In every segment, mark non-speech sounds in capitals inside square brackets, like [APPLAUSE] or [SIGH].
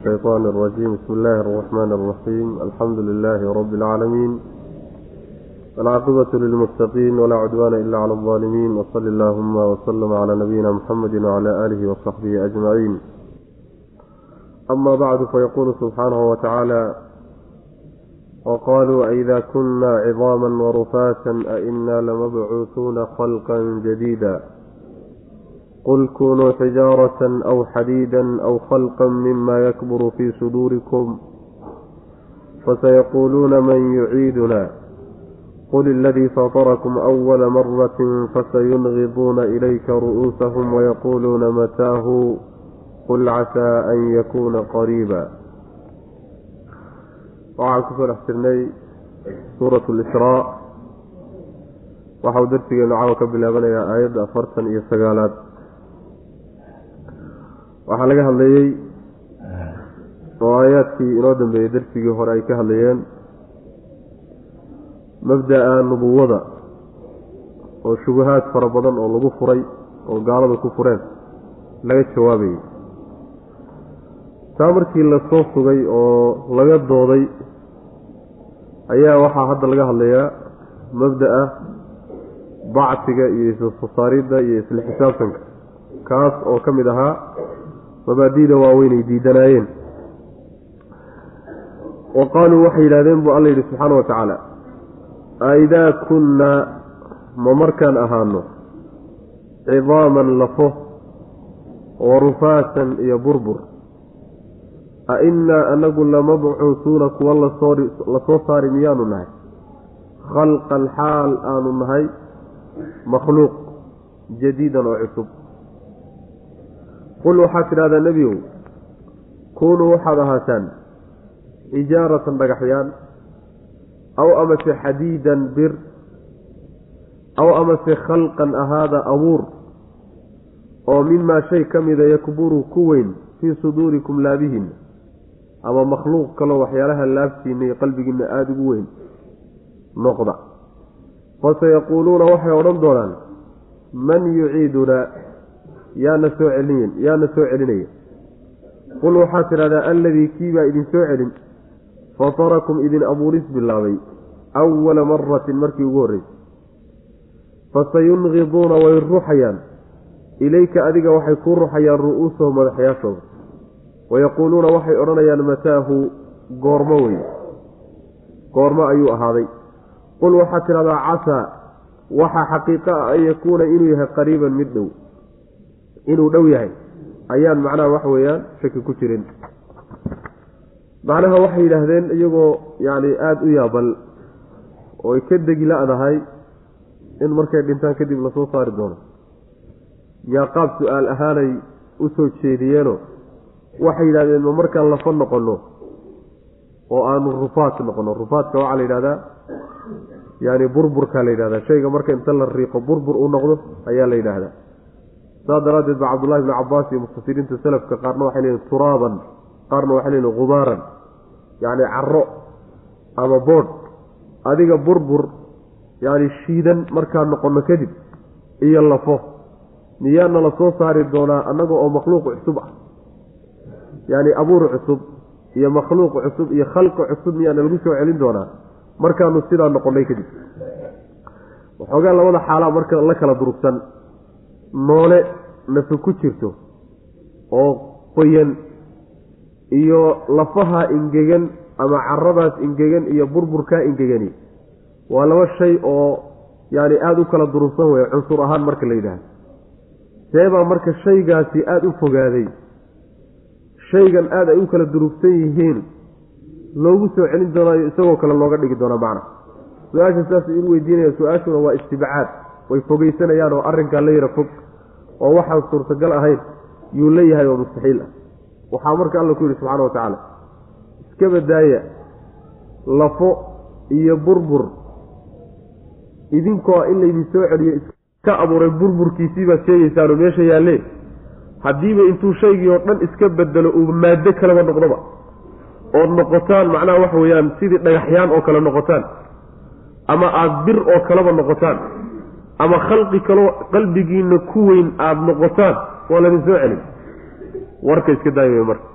الشيطان الرجيم بسم الله الرحمن الرحيم الحمد لله رب العالمين العاقبة للمتقين ولا عدوان إلا على الظالمين وصل اللهم وسلم على نبينا محمد وعلى آله وصحبه أجمعين أما بعد فيقول سبحانه وتعالى وقالوا أئذا كنا عظاما ورفاتا أئنا لمبعوثون خلقا جديدا qul kunuu xijaaratan aw xadiidan aw khalqan mima yakburu fii suduurikum fasayaquuluuna man yuciiduna qul iladii fatarakum awala maratin fasayungiduuna ilayka ru'uusahum wayaquuluuna mataahu qul casaa an yakuuna qariiba waxaan ku soo dhex jirnay suurat lisraa waxau darsigeenu caawa ka bilaabanayaa aayadda afartan iyo sagaalaad waxaa laga hadlayey oo aayaadkii inoo dambeeyey darsigii hore ay ka hadlayeen mabda-a nubuwada oo shubahaad fara badan oo lagu furay oo gaalada ku fureen laga jawaabayey taa markii la soo sugay oo laga dooday ayaa waxaa hadda laga hadlayaa mabda-a bacsiga iyo islasaaridda iyo isla xisaabtanka kaas oo ka mid ahaa mabaadi'da waaweynay diidanaayeen. Wa qaaluu waxay yidhahdeen buu alla yidhi subxaana wa tacaala aidaa kunnaa ma markaan ahaano cidaaman lafo wa rufaatan iyo burbur a innaa anagu lamabcuusuuna kuwa la soo saari miyaanu nahay khalqan xaal aanu nahay makhluuq jadiidan oo cusub qul waxaad tidhahdaa nebiyow kuunuu waxaad ahaataan xijaaratan dhagaxyaan aw amase xadiidan bir aw amase khalqan ahaada abuur oo mimaa shay ka mida yakburu ku weyn fii suduurikum laabihiinna ama makhluuq kaloo waxyaalaha laabtiinna iyo qalbigiinna aada ugu weyn noqda fasayaquuluuna waxay odhan doonaan man yuciidunaa yaana soo celin yaana soo celinaya qul waxaad tidhahdaa alladii kiibaa idin soo celin fatarakum idin abuuris bilaabay awala maratin markii ugu horreysay. Fasayunqiduuna way ruxayaan ilayka adiga waxay kuu ruxayaan ru'uusahum madaxyaashooda. Wayaquuluuna waxay odhanayaan mataahu goormo wey goormo ayuu ahaaday. Qul waxaad tidhahdaa casaa waxaa xaqiiqo ah an yakuuna inuu yahay qariiban mid dhow inuu dhow yahay. Ayaan macnaha wax weeyaan shaki ku jirin. Macnaha waxay yidhaahdeen iyagoo yacni aada u yaabal oo ay ka degi la-dahay in markay dhintaan kadib la soo saari doono. Yaa qaab su'aal ahaanay u soo jeediyeeno waxay yidhahdeen ma markaan lafa noqonno oo aanu rufaat noqono rufaatka waxaa la yidhahdaa yaani burburkaa la yidhahdaa. Shayga marka inta la riiqo burbur uu noqdo ayaa la yidhaahdaa saas daraaddeed ba cabdullahi bni cabaas iyo mufasiriinta selafka qaarna waxay leeyihiin turaaban qaarna waxay leeyihiin khubaaran yacni caro ama boodh adiga burbur yacni shiidan markaan noqonno kadib iyo lafo. Miyaana la soo saari doonaa annaga oo makhluuq cusub ah. Yacni abuur cusub iyo makhluuq cusub iyo khalqi cusub miyaana lagu soo celin doonaa markaanu sidaa noqonnay kadib. Waxoogaa labada xaalaa marka la kala durugsan noole nafi ku jirto oo qoyan iyo lafaha ingegan ama caradaas ingegan iyo burburkaa ingegani. Waa laba shay oo yacni aada u kala durugsan weeye cunsur ahaan marka la yidhaahdo. Seebaa marka shaygaasi aada u fogaaday. Shaygan aada ay u kala durugsan yihiin loogu soo celin doonaayo isagoo kale looga dhigi doonaa macna. Su'aasha sidaasuu igu weydiinaya su'aashuna waa istibcaad way fogeysanayaan oo arrinkaa la yara fog oo waxaan suurtagal ahayn yuu leeyahay oo mustaxiil ah. Waxaa marka alla ku yidhi subxana wa tacaala iska badaaya lafo iyo burbur. Idinkoo in laydin soo celiyo iska abuuray burburkiisii baad sheegaysaanoo meesha yaalle haddiiba intuu shaygii oo dhan iska bedelo uu maado kaleba noqdoba ood noqotaan macnaha waxa weeyaan sidii dhagaxyaan oo kale noqotaan ama aada bir oo kaleba noqotaan ama khalqi kaloo qalbigiina ku weyn aada noqotaan waa ladin soo celin. Warka iska daaya marka.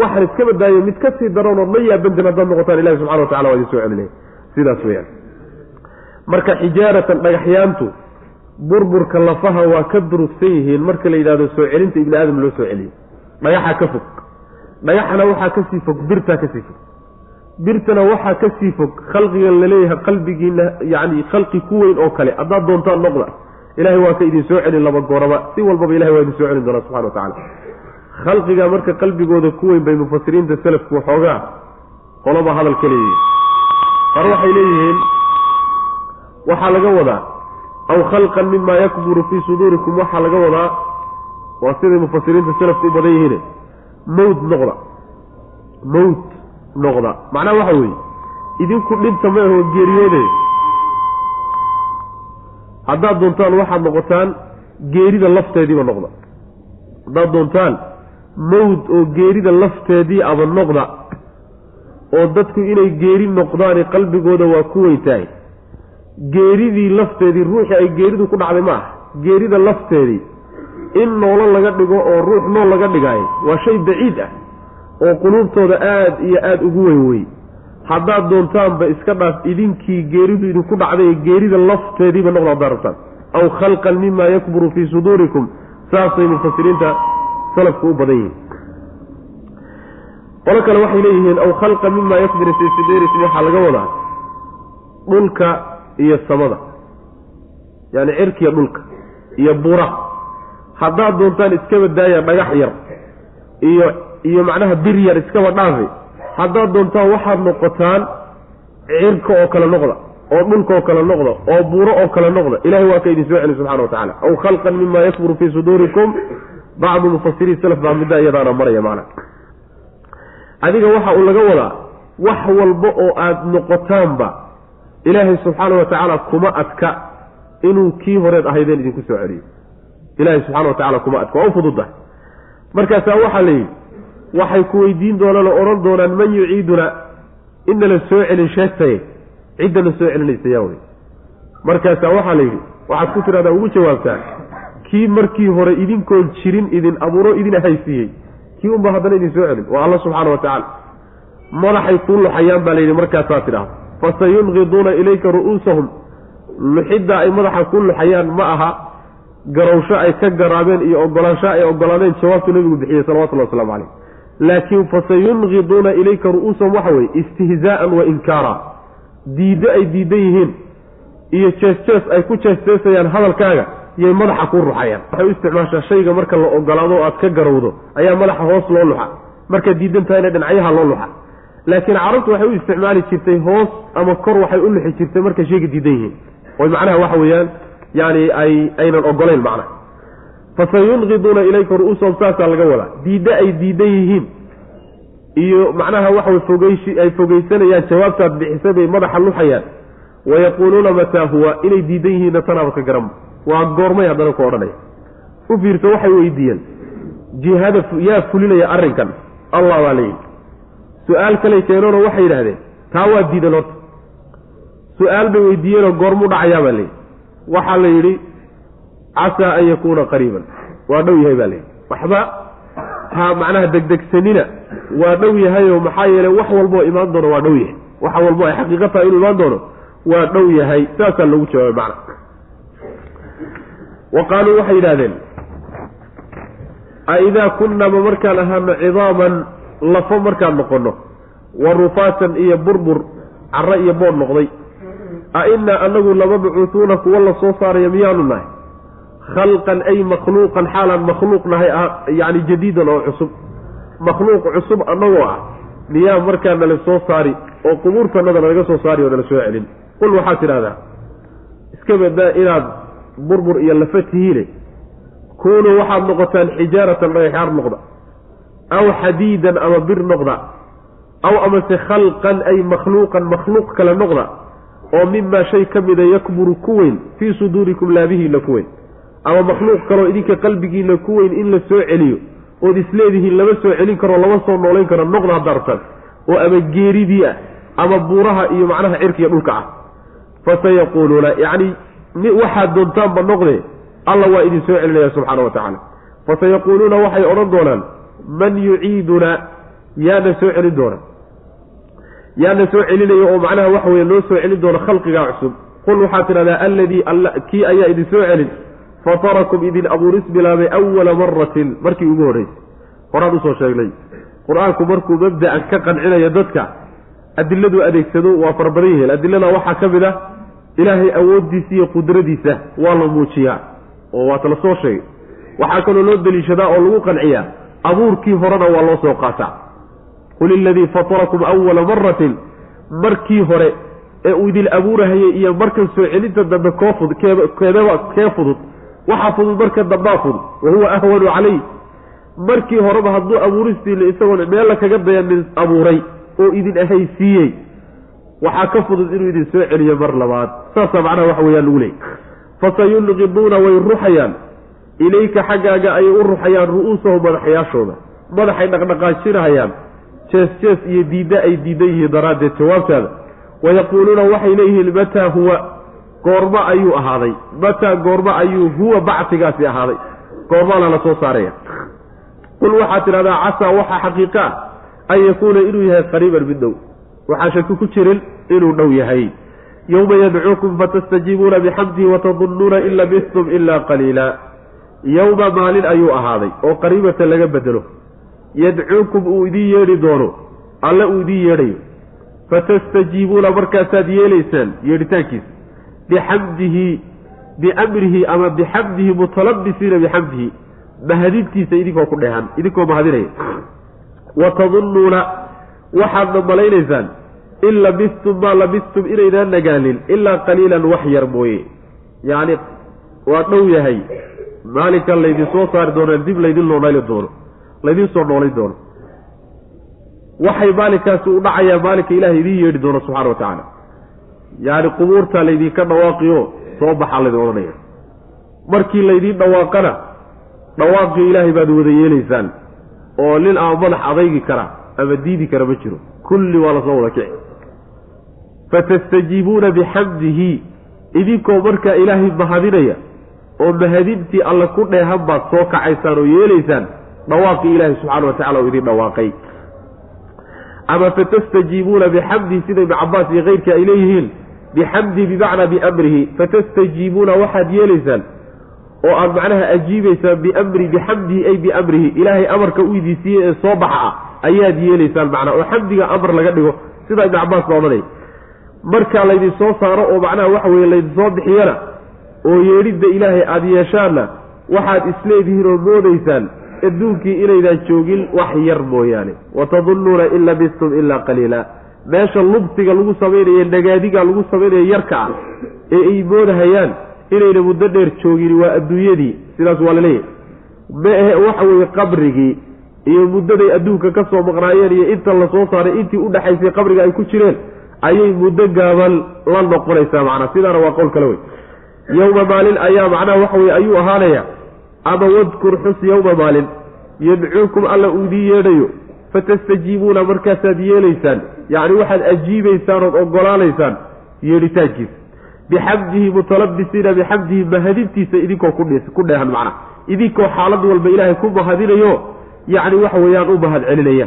Waxaan iska badaayo mid ka sii daranoo ma yaabantin haddaad noqotaan ilahi subxana watacala waa idin soo celinaya sidaas weyaan marka xijaaratan dhagaxyaantu burburka lafaha waa ka durugsan yihiin marka la yidhahdo soo celinta ibni aadam loo soo celiyo. Dhagaxa ka fog. Dhagaxana waxaa ka sii fog birtaa ka sii fog birtana waxaa ka sii fog khalqigan la leeyahay qalbigiina yani khalqi ku weyn oo kale. Haddaad doontaan noqda ilahay waa ka idin soo celin laba gooraba. Si walbaba ilahay waa idin soo celin doonaa subxana wa tacala khalqiga marka qalbigooda ku weyn bay mufasiriinta selafku waxoogaa qoloba hadal ka leeyihiin. Qar waxay leeyihiin waxaa laga wadaa aw khalqan mima yakburu fii suduurikum. Waxaa laga wadaa waa siday mufasiriinta selafku u badan yihiine mawd noqda. Mawd noqda. Macnaha waxa weeye idinku dhinta ma aho geeriyoode. Haddaad doontaan waxaad noqotaan geerida lafteediiba noqda. Haddaad doontaan mawd oo geerida lafteedii aba noqda oo dadku inay geeri noqdaani qalbigooda waa ku weyntahay geeridii lafteedii ruuxii ay geeridu ku dhacday ma ah geerida lafteedii in noolo laga dhigo oo ruux nool laga dhigaayo waa shay baciid ah oo quluubtooda aada iyo aada ugu weyn wey haddaad doontaanba iska dhaaf idinkii geeridu idinku dhacday geerida lafteediiba noqda haddaad rabtaan. Aw khalqan mima yakburu fii suduurikum saasay mufasiriinta salafku u badan yihiin. Qolo kale waxay leeyihiin aw khalqan mima yakburu fii suduurikum waxaa laga wadaa dhulka iyo samada. Yaani cirkiya dhulka iyo bura haddaad doontaan iskaba daaya dhagax yar iyo iyo macnaha bir yar iskaba dhaafi haddaad doontaan waxaad noqotaan cirka oo kale noqda oo dhulka oo kale noqda oo buuro oo kale noqda. Ilahay waa ka idin soo celi subxana wa tacala aw khalqan mima yakburu fii suduurikum. Bacdu mufasiriin salaf baa midda iyadaana maraya macna adiga waxa uu laga wadaa wax walba oo aada noqotaanba ilaahay subxaana wa tacaala kuma adka inuu kii horeed ahaydeen idinku soo celiyo ilahay subxana wa tacala kuma adka waa u fududahay. Markaasaa waxaa la yidhi waxay ku weydiin doonaan oo odhan doonaan man yuciiduna? Inala soo celin sheegtaye ciddana soo celinaysa yaa wey markaasaa waxaa la yidhi waxaad ku tidhahdaa ugu jawaabtaa kii markii hore idinkoon jirin idin abuuro idin haysiiyey kii unba haddana idin soo celin? Waa alla subxaana wa tacaala. Madaxay kuu luxayaan baa layidhi markaasaa tidhahda fasayunqiduuna ilayka ru'uusahum. Luxidda ay madaxa ku luxayaan ma aha garawsho ay ka garaabeen iyo ogolaansho ay ogolaadeen jawaabtu nebigu bixiyey salawatullahi waslamu caleyh laakiin fasayunqiduuna ilayka ru'uusahum waxa weye istihzaa'an wa inkaara. Diiddo ay diidan yihiin iyo jees-jees ay ku jees-jeesayaan hadalkaaga yay madaxa ku ruxayaan. Waxay u isticmaashaa shayga marka la ogolaado o aad ka garowdo ayaa madaxa hoos loo luxa. Markaad diidan tahayna dhinacyaha loo luxa. Laakiin carabtu waxay u isticmaali jirtay hoos ama kor waxay u luxi jirtay markay shayga diidan yihiin. Oy macnaha waxa weeyaan yani ay aynan ogolayn macnaha fasayunqiduuna ilayka ru'uusahum saasaa laga wadaa. Diiddo ay diidan yihiin. Iyo macnaha waxaway fogeyshi ay fogeysanayaan jawaabtaad bixisay bay madaxa luxayaan. Wayaquuluuna mataa huwa? Inay diidan yihiinna tanaaba ka garan. Waa goormay haddana ku odhanaya. U fiirto waxay weydiiyeen. Jihada yaa fulinaya arrinkan. Allah baa layidhi su'aal kaley keeneenoo waxay yidhahdeen taa waa diidan horta su'aal bay weydiiyeenoo goormuu dhacayaa baa layidhi waxaa la yidhi casaa an yakuuna qariiban waa dhow yahay baa layidhi waxba ha macnaha degdegsanina waa dhow yahayoo maxaa yeelay wax walboo imaan doono waa dhow yahay. Wax walbo ay xaqiiqa tahay inuu imaan doono waa dhow yahay. Saasaa loogu jawaabay macna. Wa qaaluu waxay yidhahdeen a idaa kunnama markaan ahaano cidaaman lafo markaan noqonno wa rufaatan iyo burbur carro iyo bood noqday a innaa anagu lamabcuutuuna kuwa la soo saarayo miyaanu nahay khalqan ay makhluuqan xaalaan makhluuq nahay yacni jadiidan oo cusub. Makhluuq cusub annagoo ah miyaa markaa nala soo saari oo qubuurtanada nalaga soo saari oo nala soo celin. Qul waxaad tidhahdaa iska badaa inaad burbur iyo lafa tihiine kuunuu waxaad noqotaan xijaaratan dhagaxyaar noqda aw xadiidan ama bir noqda aw amase khalqan ay makhluuqan makhluuq kale noqda oo mimaa shay ka mida yakburu ku weyn fii suduurikum laabihiinna ku weyn ama makhluuq kaloo idinka qalbigiinna ku weyn in la soo celiyo ood isleedihiin lama soo celin karo lama soo noolayn karo noqda haddaa rabtaan. Oo ama geeridii ah ama buuraha iyo macnaha cirkiiyo dhulka ah. Fasayaquuluuna yacni waxaad doontaanba noqde alla waa idin soo celinaya subxaana wa tacaala. Fasayaquuluuna waxay odhan doonaan man yuciiduna yaana soo celin doona. Yaana soo celinaya oo macnaha waxa weye loo soo celin doona khalqigaa cusub. Qul waxaad tidhahdaa alladii kii ayaa idin soo celin fatarakum idin abuuris bilaabay awala maratin markii ugu horreysay horaan u soo sheegnay qur'aanku markuu mabda'an ka qancinayo dadka adiladu adeegsado waa fara badan yihiin adilada waxaa ka mid ah ilaahay awooddiisa iyo qudradiisa waa la muujiyaa oo waata la soo sheegay waxaa kaloo loo deliishadaa oo lagu qanciyaa abuurkii horena waa loo soo qaataa qul iladii fatarakum awala maratin markii hore ee uu idin abuurahayay iyo markan soo celinta dambe koo fud keedaba kee fudud waxaa fudud marka dambaa fudud. Wa huwa ahwanu calayh markii horeba hadduu abuuristiila isagoon meella kaga dayanin abuuray oo idin ahaysiiyey waxaa ka fudud inuu idin soo celiyo mar labaad. Saasaa macnaha waxa weeyaan lagu leeyay fasayunqiduuna way ruxayaan ilayka xaggaaga ayay u ruxayaan ru'uusahum madaxyaashooda. Madaxay dhaqdhaqaajinahayaan. Jees jees iyo diidda ay diidan yihiin daraaddeed jawaabtaada. Wayaquuluuna waxay leeyihiin mataa huwa goormo ayuu ahaaday. Mataa goormo ayuu huwa bacsigaasi ahaaday. Goormaana la soo saaraya. Qul waxaad tidhahdaa casaa xaqiiqa ah an yakuuna inuu yahay qariiban mid dhow. Waxaa shaki ku jirin inuu dhow yahay. Yowma yadcuukum fatastajiibuuna bixamdihi watadunnuuna in labistum ilaa qaliila. Yowma maalin ayuu ahaaday oo qariibatan laga bedelo. Yadcuukum uu idiin yeedhi doono. Alle uu idiin yeedhayo. Fatastajiibuuna markaasaad yeelaysaan yeedhitaankiisa bixamdihi biamrihi ama bixamdihi mutalabisiina bixamdihi mahadintiisa idinkoo ku dheehan idinkoo mahadinaya watadunnuuna waxaadna malaynaysaan in labistum maa labistum inaydaan nagaanin ilaa qaliilan wax yar mooye yacni waa dhow yahay maalinkan laydin soo saari doono dib laydin noonayli doono laydin soo noolayn doono waxay maalinkaasi u dhacayaa maalinka ilaahay idiin yeedhi doono subxana wa tacaala yacni qubuurtaa laydinka dhawaaqiyo soo baxaa laydin odhanaya. Markii laydiin dhawaaqana dhawaaqii ilaahay baad wada yeelaysaan oo nin ama madax adaygi kara ama diidi kara ma jiro. Kulli waa la soo wada kici. Fatastajiibuuna bixamdihi idinkoo markaa ilaahay mahadinaya oo mahadintii alle ku dheehan baad soo kacaysaan oo yeelaysaan dhawaaqii ilaahay subxaana wa tacala oo idin dhawaaqay ama fatastajiibuuna bixamdihi sida ibnu cabaas iyo keyrkii ay leeyihiin bixamdihi bimacnaa biamrihi. Fatastajiibuuna waxaad yeelaysaan oo aad macnaha ajiibaysaan biamri bixamdihi ay biamrihi. Ilaahay amarka u idiisiiyey ee soo baxa ah ayaad yeelaysaan macnaa oo xamdiga amar laga dhigo. Sida ibnu cabaas baa odhanaya markaa laydin soo saaro oo macnaha waxa weye laydin soo bixiyana oo yeedhidda ilaahay aada yeeshaanna waxaad isleedihiin oo moodaysaan adduunkii inaydaan joogin wax yar mooyaane. Watadunnuuna in labistum ilaa qaliila. Meesha lubsiga lagu samaynaye nagaadiga lagu samaynayo yarka ah ee ay moodahayaan inayna muddo dheer joogin waa adduunyadii. Sidaas waa la leeyahay maahe waxa weeye qabrigii iyo muddaday adduunka ka soo maqnaayeen iyo inta la soo saaray intii udhaxaysay qabriga ay ku jireen ayay muddo gaaban la noqonaysaa macnaa. Sidaana waa qowl kale wey yowma maalin ayaa macnaha waxa weye ayuu ahaanaya ama wadkur xus yowma maalin yadcuukum alla uu idiin yeedhayo fatastajiibuuna markaasaad yeelaysaan yacni waxaad ajiibaysaan ood ogolaanaysaan yeedhitaankiisa bixamdihi mutalabisiina bixamdihi mahadintiisa idinkoo ku dheehan macnaha idinkoo xaalad walba ilaahay ku mahadinayo yacni waxa weeyaan u mahad celinaya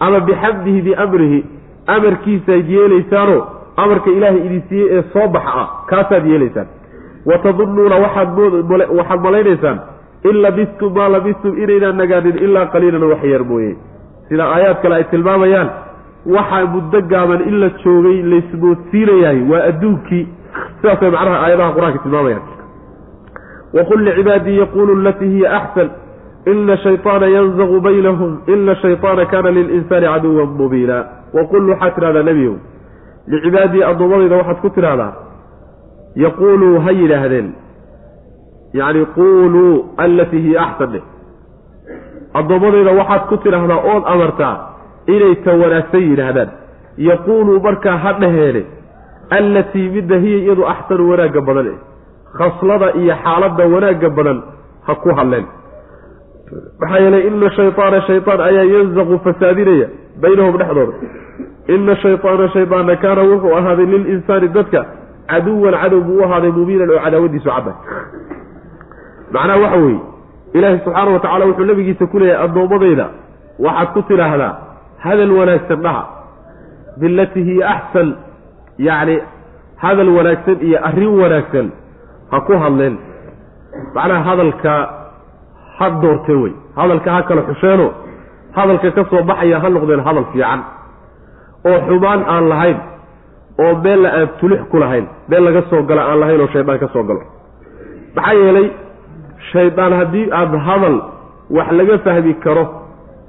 ama bixamdihi biamrihi amarkiisaad yeelaysaanoo amarka ilaahay idin siiyey ee soo baxa ah kaasaad yeelaysaan watadunnuuna waxaad malaynaysaan in labistum maa labistum inaynaan nagaanin ilaa qaliilan wax yar mooye sida aayaad kale ay tilmaamayaan waxaa muddo gaaban in la joogay laysmoodsiinayahay waa adduunkii sidaasay macnaha aayadaha qur'aanka tilmaamayaan waqul licibaadii yaquulu alatii hiya axsan ina shayطaana yanzaqu baynahum ina shayطaana kaana lilinsaani caduwan mubiina waqul waxaad tidhahdaa nebiyow licibaadii addoommadayda waxaad ku tidhahdaa yaquuluu ha yidhaahdeen yacni quuluu allatii hiya axsan dheh addoommadayda waxaad ku tidhaahdaa ood amartaa inay ta wanaagsan yidhaahdaan. Yaquuluu markaa ha dhaheene allatii midda hiya iyadu axsanu wanaagga badan eh. Khaslada iyo xaaladda wanaagga badan ha ku hadleen maxaa yeelay ina shayaana shayaan ayaa yanzaqu fasaadinaya baynahum dhexdooda. Ina shayaana shayaanna kaana wuxuu ahaaday lilinsaani dadka caduwan cadow buu u ahaaday mubiinan oo cadaawadiisu cadda macnaha waxa weeye ilaahay subxaana wa tacala wuxuu nabigiisa ku leeyahay addoommadayda waxaad ku tidhaahdaa hadal wanaagsan dhaha. Bilatii hiya axsan yacni hadal wanaagsan iyo arrin wanaagsan ha ku hadleen. Macnaha hadalka ha doortee wey. Hadalka ha kala xusheeno hadalka ka soo baxaya ha noqdeen hadal fiican. Oo xumaan aan lahayn oo meel la aan tulix ku lahayn meel laga soo galo aan lahayn oo shaydaan ka soo galo. Maxaa yeelay shaydaan haddii aada hadal wax laga fahmi karo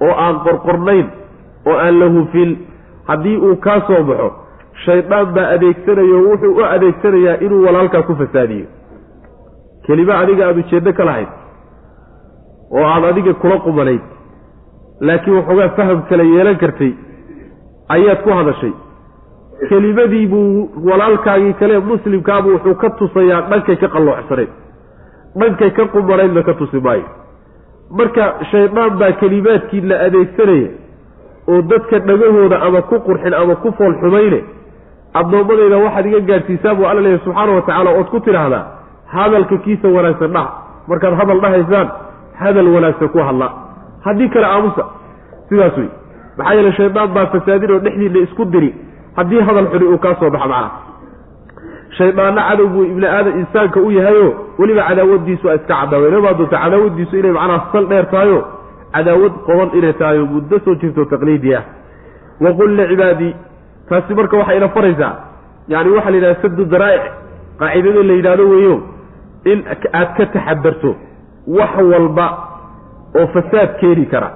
oo aan qorqornayn oo aan la hufin haddii uu kaa soo baxo shaydaan baa adeegsanayo wuxuu u adeegsanayaa inuu walaalkaa ku fasaadiyo. Kelimo adiga aada ujeeddo ka lahayd oo aada adiga kula qumanayd laakiin waxoogaa faham kale yeelan kartay ayaad ku hadashay. Kelimadii buu walaalkaagii kale muslimkaabu wuxuu ka tusayaa dhankay ka qalloocsanayd dhankay ka qumanaydna ka tusi maayo. Marka shaydaan baa kelimaadkii la adeegsanaya oo dadka dhagahooda ama ku qurxin ama ku fool xumayne addoommadayda waxaad iga gaadhsiisaa buu alla leeyahy subxaana wa tacaala ood ku tidhaahdaa hadalka kiisa wanaagsan dhaha markaad hadal dhahaysaan hadal wanaagsan ku hadla. Haddii kale aamusa sidaas wey maxaa yeele shaydaan baa fasaadin oo dhexdiina isku diri. Haddii hadal xuni uu kaa soo baxo macnaha shaydaanna cadow buu ibni aadam insaanka u yahayo weliba cadaawadiisu a iska cadaawe inabaa doonta cadaawadiisu inay macnaha sal dheer tahayo cadaawad qoban inay tahay oo muddo soo jirto taqliidi ah waqul licibaadii taasi marka waxay ina faraysaa. Yani waxaa la yidhahda sadu daraa'ic qaacidada la yidhahdo weeyo in aad ka taxadarto wax walba oo fasaad keeni kara.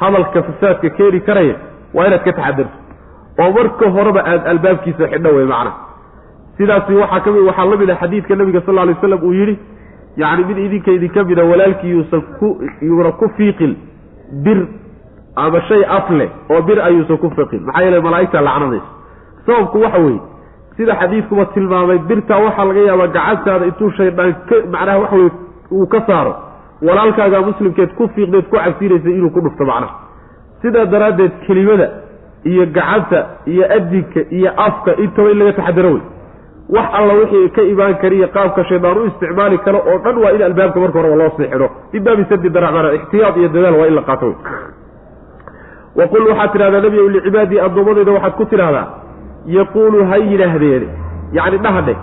Hadalka fasaadka keeni karaya waa inaad ka taxadarto oo marka horeba aada albaabkiisa xidho wey macna sidaasi waxaa ka mid waxaa la mid a xadiidka nabiga sal lla lay slam uu yidhi yacni mid idinka idinka mida walaalkii yuusan ku yuuna ku fiiqin bir ama shay af leh oo bir ayuusan ku fiiqin. Maxaa yeele malaa'igta lacnadaysa sababku waxa weeye sida xadiidkuba tilmaamay birtaa waxaa laga yaabaa gacantaada intuu shaydaan macnaha waxa weye uu ka saaro walaalkaaga muslimkeed ku fiiqdeed ku cabsiinaysa inuu ku dhufto macnaha. Sidaa daraaddeed kelimada iyo gacanta iyo adinka iyo afka intaba in laga taxadaro wey wax alla wixii ka imaan kariyo qaabka shaydaan u isticmaali karo oo dhan waa in albaabka marka horeba loo sii xidho min baabi sadi daracmana ixtiyaad iyo dadaal waa in la qaato. Wey waqul waxaad tidhahdaa nebiyow licibaadii addoommadayda waxaad ku tidhahdaa yaquulu ha yidhaahdeen. Yacni dhahadhe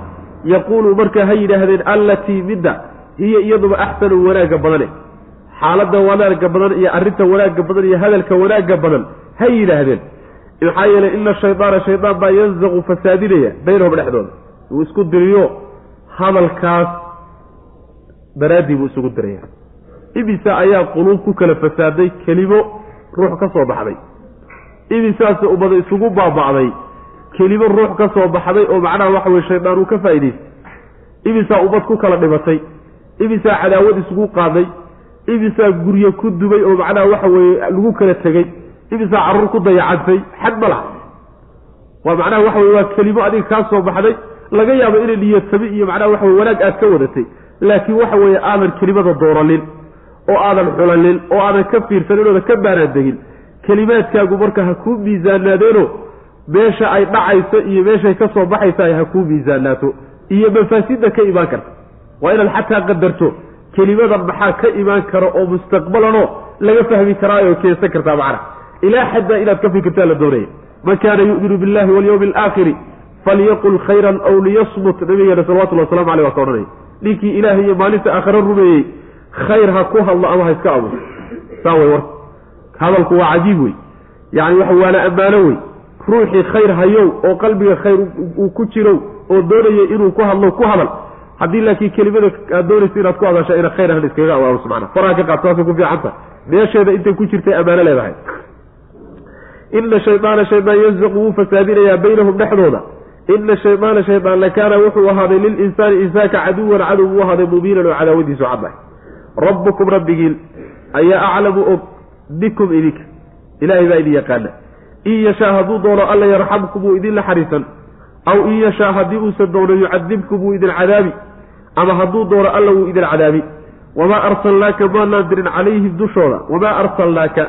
yaquulu marka ha yidhaahdeen allatii midda hiya iyaduba axsanu wanaagga badane. Xaaladda wanaagga badan iyo arrinta wanaagga badan iyo hadalka wanaagga badan ha yidhaahdeen. Maxaa yeelay ina shaydaana shaydaan baa yanzaqu fasaadinaya baynahum dhexdooda uu isku diriyo hadalkaas daraaddii buu isugu diraya. Ibisa ayaa quluub ku kala fasaaday kelimo ruux ka soo baxday. Ibisaase ummada isugu baaba'day kelimo ruux ka soo baxday oo macnaha waxa weye shaydaan uu ka faa'idaystay ibisaa ummad ku kala dhimatay ibisaa cadaawad isugu qaaday ibisaa guryo ku dubay oo macnaha waxa weeye lagu kala tegey ibisaa carruur ku dayacantay xad ma laha. Waa macnaha waxa weye waa kelimo adiga kaa soo baxday laga yaabo inay niyadsabi iyo macnaha waxa weye wanaag aad ka wadatay. Laakiin waxa weeye aadan kelimada dooranin oo aadan xulanin oo aadan ka fiirsanin oodan ka baaraandegin kelimaadkaagu marka ha kuu miisaanaadeeno meesha ay dhacayso iyo meeshay ka soo baxaysa ay ha kuu miisaanaato iyo mafaasidda ka imaan karta. Waa inaad xataa qadarto kelimadan maxaa ka imaan kara oo mustaqbalanoo laga fahmi karaayo keensan kartaa macna ilaa xaddaa inaad ka fikirtaa la doonaya man kaana yu'minu billahi walyawmi alaakhiri falyaqul khayran aw liyasmut nabigeena salawatullahi waslamu aleyh waa ka odhanaya ninkii ilaahay iyo maalinta aakhare rumeeyey khayr ha ku hadlo ama ha iska abuso saa way warka hadalku waa cajiib wey yacni waxa waana ammaano wey ruuxii khayr hayow oo qalbiga khayr uu ku jirow oo doonaya inuu ku hadlo ku hadal haddii laakiin kelimada aad doonaysa inaad ku hadasha ina khayr han iskaga awaamuso macana faraha ka qaad saasay ku fiicanta meesheeda intay ku jirtay ammaano leedahay ina shaydaana shaydaan yanzaqu wuu fasaadinayaa baynahum dhexdooda ina shaydaana shaydaan lakaana wuxuu ahaaday lilinsaani insaanka caduwan cadow buu ahaaday mubiinan oo cadaawadiisu caddahay rabbukum rabbigiin ayaa aclamu og bikum idinka. Ilaahay baa idin yaqaana. In yashaa hadduu doono alla yarxamkum wuu idin naxariisan aw in yashaa haddii uusan doono yucadibkum wuu idin cadaabi ama hadduu doono alla wuu idin cadaabi. Wamaa arsalnaaka maanaan dirin calayhim dushooda wamaa arsalnaaka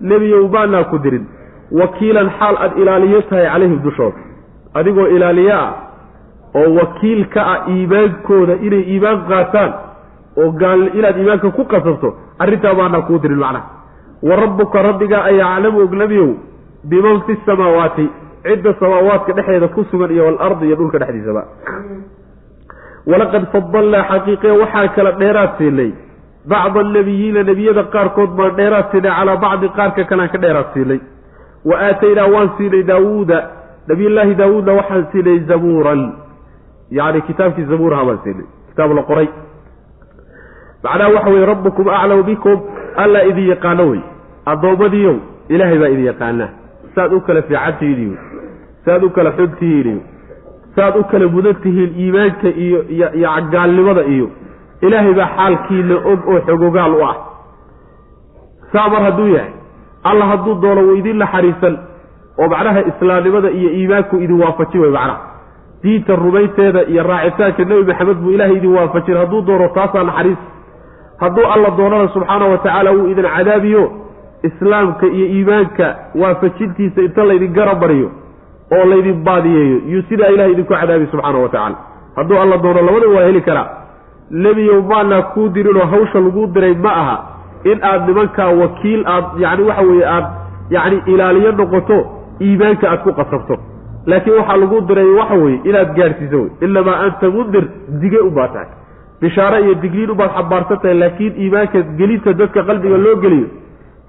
nebiyow maanaa ku dirin. Wakiilan xaal aad ilaaliyo tahay calayhim dushooda adigoo ilaaliye ah oo wakiil ka ah iimaankooda inay iimaan qaataan oo gaal inaad iimaanka ku qasabto arrintaa maanaa kuu dirin macnaha wa rabbuka rabbigaa ayaa aclamu og nebiyow biman fi samaawaati cidda samaawaadka dhexeeda ku sugan iyo walardi iyo dhulka dhexdiisaba. Walaqad fadalnaa xaqiiqe waxaa kala dheeraad siinay. Bacda annabiyiina nebiyada qaarkood baan dheeraad siinay calaa bacdi qaarka kalaan ka dheeraad siinay. Wa aataynaa waan siinay daawuuda nabiyullaahi daawuudna waxaan siinay zabuuran yacni kitaabkii zabuuraha baan siinay kitaab la qoray. Macnaha waxa weye rabbukum aclamu bikum. Allaa idin yaqaano wey. Addoommadiiow ilaahay baa idin yaqaanaa saad u kala fiicantihiiniyo saad u kala xuntihiiniyo saad u kala mudan tihiin iimaanka iyo iyo gaalnimada iyo. Ilaahay baa xaalkiina og oo xogogaal u ah. Saa mar hadduu yahay alla hadduu doono wuu idin naxariisan oo macnaha islaamnimada iyo iimaanku idin waafajin wey macnaha. Diinta rumaynteeda iyo raacitaanka nebi maxamed buu ilaahay idin waafajin. Hadduu doono taasaa naxariis. Hadduu alla doonana subxaana wa tacaala wuu idin cadaabiyo islaamka iyo iimaanka waafajintiisa inta laydin garab mariyo oo laydin baadiyeeyo yuu sidaa ilahay idinku cadaabi subxaana wa tacaala. Hadduu alla doono labada waa heli karaa. Nebiyow maanaa kuu dirinoo hawsha laguu diray ma aha in aad nimankaa wakiil aad yacni waxa weeye aad yacni ilaaliyo noqoto iimaanka aad ku qasabto. Laakiin waxaa lagu diray waxa weeye inaad gaadhsiiso wey inamaa anta mundir dige ubaa tahay. Bishaare iyo digriin ubaad xabaarsan tahay laakiin iimaanka gelinta dadka qalbiga loo geliyo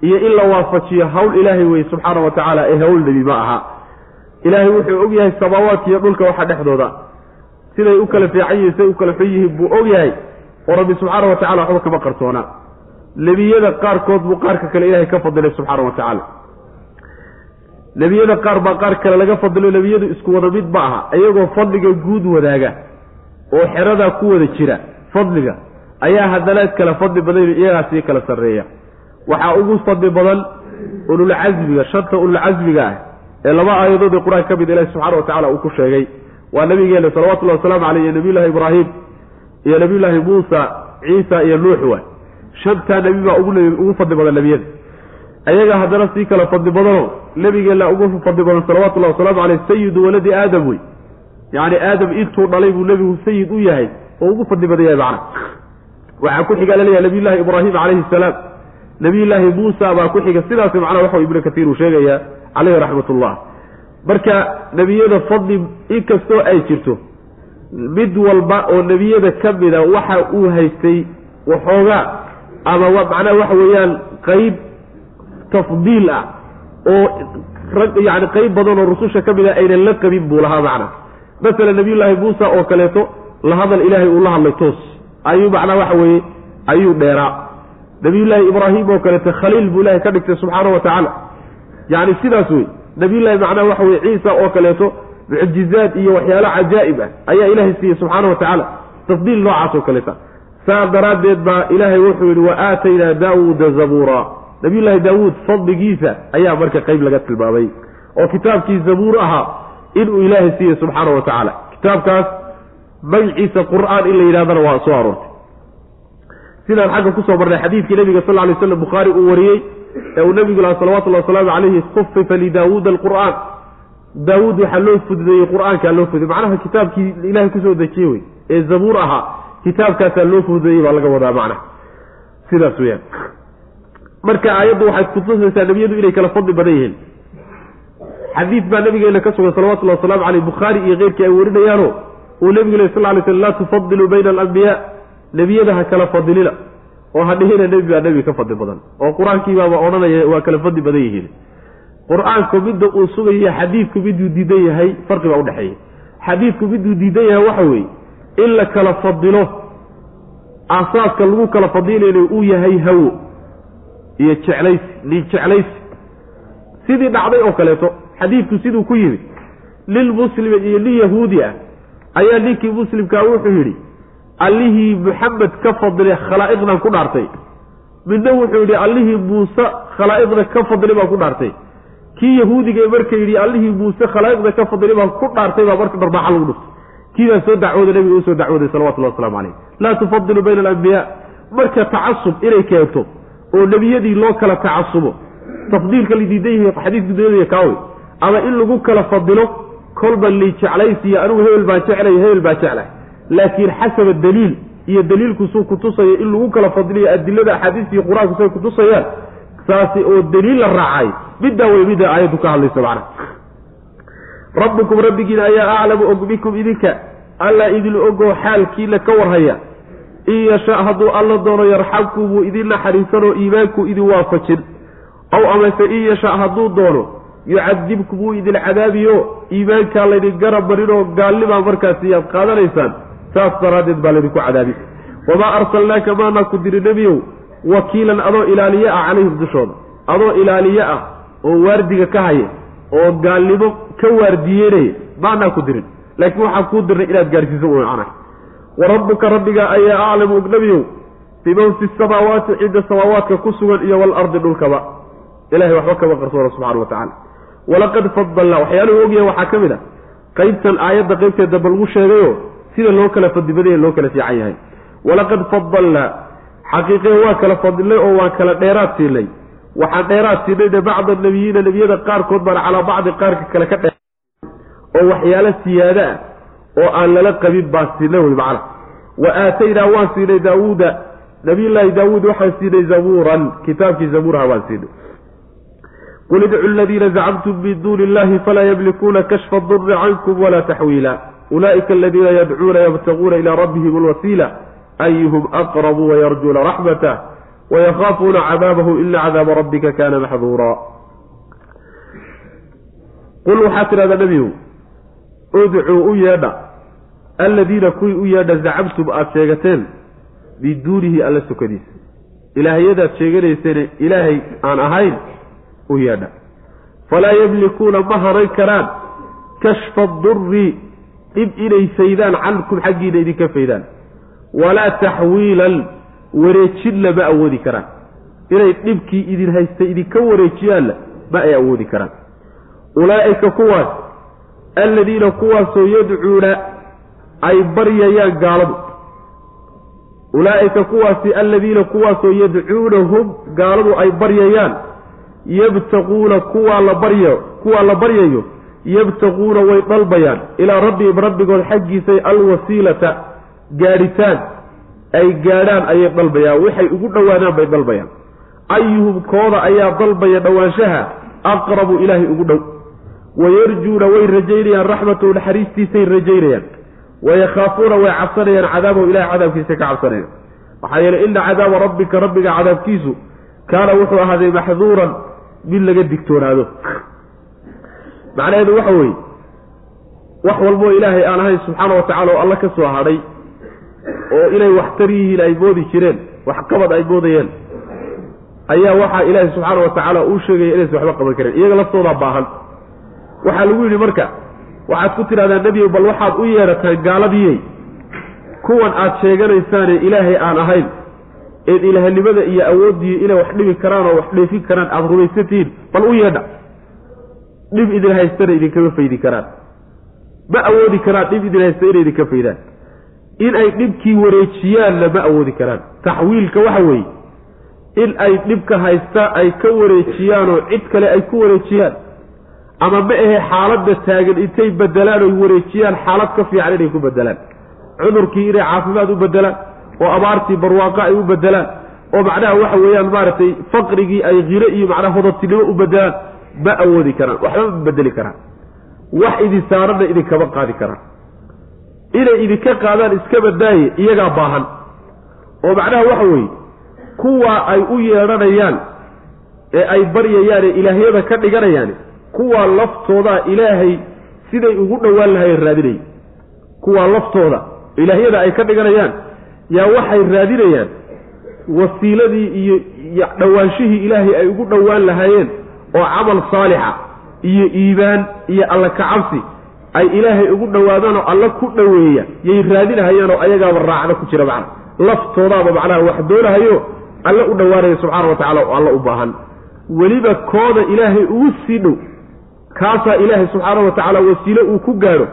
iyo in la waafajiyo hawl ilaahay weye subxaana wa tacaala ee hawl nebi ma aha. Ilaahay wuxuu og yahay samaawaadka iyo dhulka waxa dhexdooda. Siday u kala fiican yihiin siday u kala xun yihiin buu og yahay. Oo rabbi subxaana wa tacala waxba kama qarsoonaa nebiyada qaarkood buu qaarka kale ilaahay ka fadilay subxaana wa tacaala nebiyada qaar baa qaar kale laga fadilo nebiyadu isku wada mid ma aha iyagoo fadliga guud wadaaga oo xeradaa ku wada jira fadliga ayaa haddana kala fadli badan iyagaasii kala sarreeya. Waxaa ugu fadli badan ululcasmiga shanta ululcasmiga ah ee laba aayadood ee qur'aan ka mid ilahi subxana wa tacala uu ku sheegay waa nabigeena salawatullahi wasalaamu caleyh iyo nabiyullahi ibraahim iyo nabiyullaahi muusa ciisa iyo nuux waay. Shantaa nebi baa ugu fadli badan nebiyada ayaga haddana sii kala fadli badanoo nebigeena ugu fadli badan salawatullahi wasalaamu caleyh sayidu waladi aadam wey. Yacni aadam intuu dhalay buu nebigu sayid u yahay oo ugu fadli badan yahay macna. Waxaa ku xiga la leeyahay nabiyullaahi ibraahim calayhi salaam. Nabiyullaahi muusa baa ku xiga sidaas macnaha waxa ibnu katiir uu sheegayaa caleyhi raxmatullah. Marka nebiyada fadli inkastoo ay jirto mid walba oo nebiyada ka mida waxa uu haystay waxoogaa ama macnaha waxa weeyaan qeyb tafdiil ah oo yani qeyb badan oo rususha ka mida aynan la qabin buu lahaa macna. Masalan nabiyullaahi muusa oo kaleeto la hadal ilaahay uu la hadlay toos. Ayuu macnaha waxa weeye ayuu dheeraa. Nabiyullaahi ibraahim oo kaleeto khaliil buu ilahay ka dhigtay subxaana wa tacaala. Yacni sidaas wey nabiyullahi macnaha waxa weye ciisa oo kaleeto mucjizaad iyo waxyaalo cajaa'ib ah ayaa ilaahay siiyey subxaana wa tacaala. Tafdiil noocaas oo kaleeta saa daraaddeed baa ilaahay wuxuu yidhi wa aataynaa daawuuda zabuura nabiyullaahi daawuud fadligiisa ayaa marka qeyb laga tilmaamay oo kitaabkii zabuur ahaa inuu ilaahay siiyey subxaana wa tacaala. Kitaabkaas magaciisa qur'aan in la yidhahdana waa soo aroortay. Sidaan xagga ku soo marnay xadiidkii nabiga sal lay slam bukhaari uu wariyey ee uu nabigu laha salawatullahi wasalaamu calayhi khufifa lidaawuuda alqur'aan. Daawuud waxaa loo fududeeyey qur'aankaa loo fududey macnaha kitaabkii ilahay ku soo dejiyey wey ee zabuur ahaa kitaabkaasaa loo fududeeyey baa laga wadaa macnaha. Sidaas weyaan marka aayaddu waxay kutusaysaa nebiyadu inay kala fadli badan yihiin. Xadiid baa nabigeena ka sugan salawatullahi wasalaamu caleyh bukhaari iyo keyrkii ay warinayaano uu nebigu leh sal lay slam laa tufadiluu bayna alambiyaa nebiyada ha kala fadilina oo ha dhihina nebi baa nebi ka fadli badan oo qur'aankiibaaba odhanaya waa kala fadli badan yihiin. Qur'aanku midda uu sugayo xadiidku miduu diidan yahay farqi baa udhexeeya xadiidku miduu diidan yahay waxa weeye in la kala fadilo aasaaska lagu kala fadilayna uu yahay hawo iyo jeclaysi nin jeclaysi sidii dhacday oo kaleeto xadiidku siduu ku yimid nin muslima iyo nin yahuudi ah ayaa ninkii muslimkaa wuxuu yidhi allihii muxamed ka fadilay khalaa'iqdan ku dhaartay. Midna wuxuu yidhi allihii muuse khalaa'iqda ka fadilay baan ku dhaartay. Kii yahuudiga marka yidhi allihii muuse khalaa'iqda ka fadilay baan ku dhaartay baa marka dharbaaxa lagu dhuftay. Kiibaa soo dacwooda nabiga u soo dacwooday salawatullahi waslamu calayh laa tufadilu bayna alambiyaa marka tacasub inay keento oo nebiyadii loo kala tacasubo. Tafdiilka la diidan yahay xadiidku doodaya kaawey ama in lagu kala fadilo kolba li jeclaysiiyo anigu hebel baan jeclay hebel baa jeclay. Laakiin xasaba daliil iyo daliilku suu kutusaya in lagu kala fadiliyo adilada axaadiista iyo qur'aanku say kutusayaan saasi oo daliil la raacay. Middaa wey middaa aayaddu ka hadlayso macnaha rabbukum rabbigiina ayaa aclamu og bikum idinka. Allaa idin ogoo xaalkiina ka warhaya in yashaa hadduu alla doono yarxamku buu idin naxariisanoo iimaankuu idin waafajin. Ow amase in yashaa hadduu doono yucadibku buu idin cadaabiyo iimaankaa laydin garab marinoo gaalnimaa markaasi yaad qaadanaysaan saas daraaddeed baa laydinku cadaabi. Wamaa arsalnaaka maanaa ku diri nebiyow wakiilan adoo ilaaliye ah calayhim dushooda. Adoo ilaaliye ah oo waardiga ka haya oo gaalnimo ka waardiyeynaya maanaa ku dirin. Laakiin waxaan kuu dirnay inaad gaarhsiiso wy macnaha wa rabbuka rabbiga ayaa aclamu og nebiyow biman fi samaawaati cidda samaawaadka ku sugan iyo waalardi dhulkaba. Ilahay waxba kama qarsoona subxana wa tacala walaqad fadalnaa waxyaaluhu ogyahay waxaa ka mid a qaybtan aayadda qaybteeda ba lagu sheegayo sida loo kala fadibadaya loo kala fiican yahay. Walaqad fadalnaa xaqiiqee waa kala fadilnay oo waan kala dheeraad siinay. Waxaan dheeraad siinayna bacda nebiyiina nebiyada qaarkood baan calaa bacdi qaarka kale ka dhe oo waxyaalo siyaado ah oo aan lala qabin baan siinay wey macna. Wa aataynaa waan siinay daawuuda. Nabiyullaahi daawuud waxaan siinay zabuuran. Kitaabkii zabuurha waan siinay. Qul idcu aladiina zacamtum min duuni illahi falaa yamlikuuna kashfa durri cankum walaa taxwiila ulaa'ika aladiina yadcuuna yabtaguuna ilaa rabbihim alwasiila. Ayuhum aqrabu wayarjuuna raxmatah wayakaafuuna cadaabahu ina cadaaba rabbika kana maxduura. Qul waxaad tidhahdaa nebigu udcuu u yeedha. Alladiina kuwii u yeedha zacamtum aada sheegateen biduunihi alla sokadiisa ilaahyadaad sheeganayseen ilaahay aan ahayn u yeedha. Falaa yamlikuuna ma hanan karaan. Kashfa durri dhib inay faydaan cankum xaggiina idinka faydaan. Walaa taxwiilan wareejinna ma awoodi karaan. Inay dhibkii idin haysta idinka wareejiyaanna ma ay awoodi karaan. Ulaa'ika kuwaas alladiina kuwaasoo yadcuuna ay baryayaan gaaladu. Ulaa'ika kuwaasi alladiina kuwaasoo yadcuunahum gaaladu ay baryayaan. Yabtaquuna kuwaa la baryo kuwaa la baryayo yabtaquuna way dalbayaan. Ilaa rabbihim rabbigood xaggiisay alwasiilata gaadhitaan. Ay gaadhaan ayay dalbayaan. Waxay ugu dhowaadaan bay dalbayaan. Ayuhum kooda ayaa dalbaya dhowaanshaha aqrabu ilaahay ugu dhow wayarjuuna way rajaynayaan raxmatahu naxariistiisay rajaynayaan. Wayakhaafuuna way cabsanayaan cadaabahu ilahay cadaabkiisa ka cabsanayaan maxaa yeeley ina cadaaba rabbika rabbiga cadaabkiisu kaana wuxuu ahaaday maxduuran mid laga digtoonaado. Macnaheedu waxa weeye wax walboo ilaahay aan ahayn subxaana wa tacala oo alla ka soo hadhay oo inay waxtar yihiin ay moodi jireen waxqabad ay moodayeen ayaa waxaa ilaahay subxaana wa tacaala uu sheegaya inaysan waxba qaban karin iyaga laftoodaa baahan waxaa lagu yidhi marka waxaad ku tidhahdaa nebiyow bal waxaad u yeedhataan gaaladiyey. Kuwan aad sheeganaysaane ilaahay aan ahayn eed ilaahnimada iyo awooddiiyo inay wax dhibi karaan oo wax dheefin karaan aada rumaysantihiin bal u yeedha. Dhib idin haystana idinkama faydi karaan. Ma awoodi karaan dhib idin haysta inay idinka faydaan. In ay dhibkii wareejiyaanna ma awoodi karaan. Taxwiilka waxa weeye in ay dhibka haysta ay ka wareejiyaanoo cid kale ay ku wareejiyaan ama ma ahe xaaladda taagan intay bedelaan oy wareejiyaan xaalad ka fiican inay ku bedelaan cudurkii inay caafimaad u bedelaan oo abaartii barwaaqo ay u bedelaan oo macnaha waxa weeyaan maaragtay faqrigii ay hiro iyo macnaha hodatinimo u bedelaan ma awoodi karaan waxba ma bedeli karaan. Wax idin saaranna idinkama qaadi karaan. Inay idinka qaadaan iska badaaye iyagaa baahan. Oo macnaha waxa weeye kuwaa ay u yeedhanayaan ee ay baryayaan ee ilaahyada ka dhiganayaan kuwaa laftoodaa ilaahay siday ugu dhowaan lahayen raadinaya kuwaa laftooda ilaahyada ay ka dhiganayaan yaa waxay raadinayaan wasiiladii iyo dhowaanshihii ilaahay ay ugu dhowaan lahaayeen oo camal saalixa iyo iimaan iyo alla kacabsi ay ilaahay ugu dhowaadaan oo alla ku dhoweeya yay raadinahayaan oo ayagaaba raacda ku jira macna. Laftoodaaba macnaha wax doonahayo alla u dhowaanaya subxaana wa tacala oo alla u baahan. Weliba kooda ilaahay ugu sii dhow kaasaa ilaahay subxaana wa tacaala wasiilo uu ku gaadho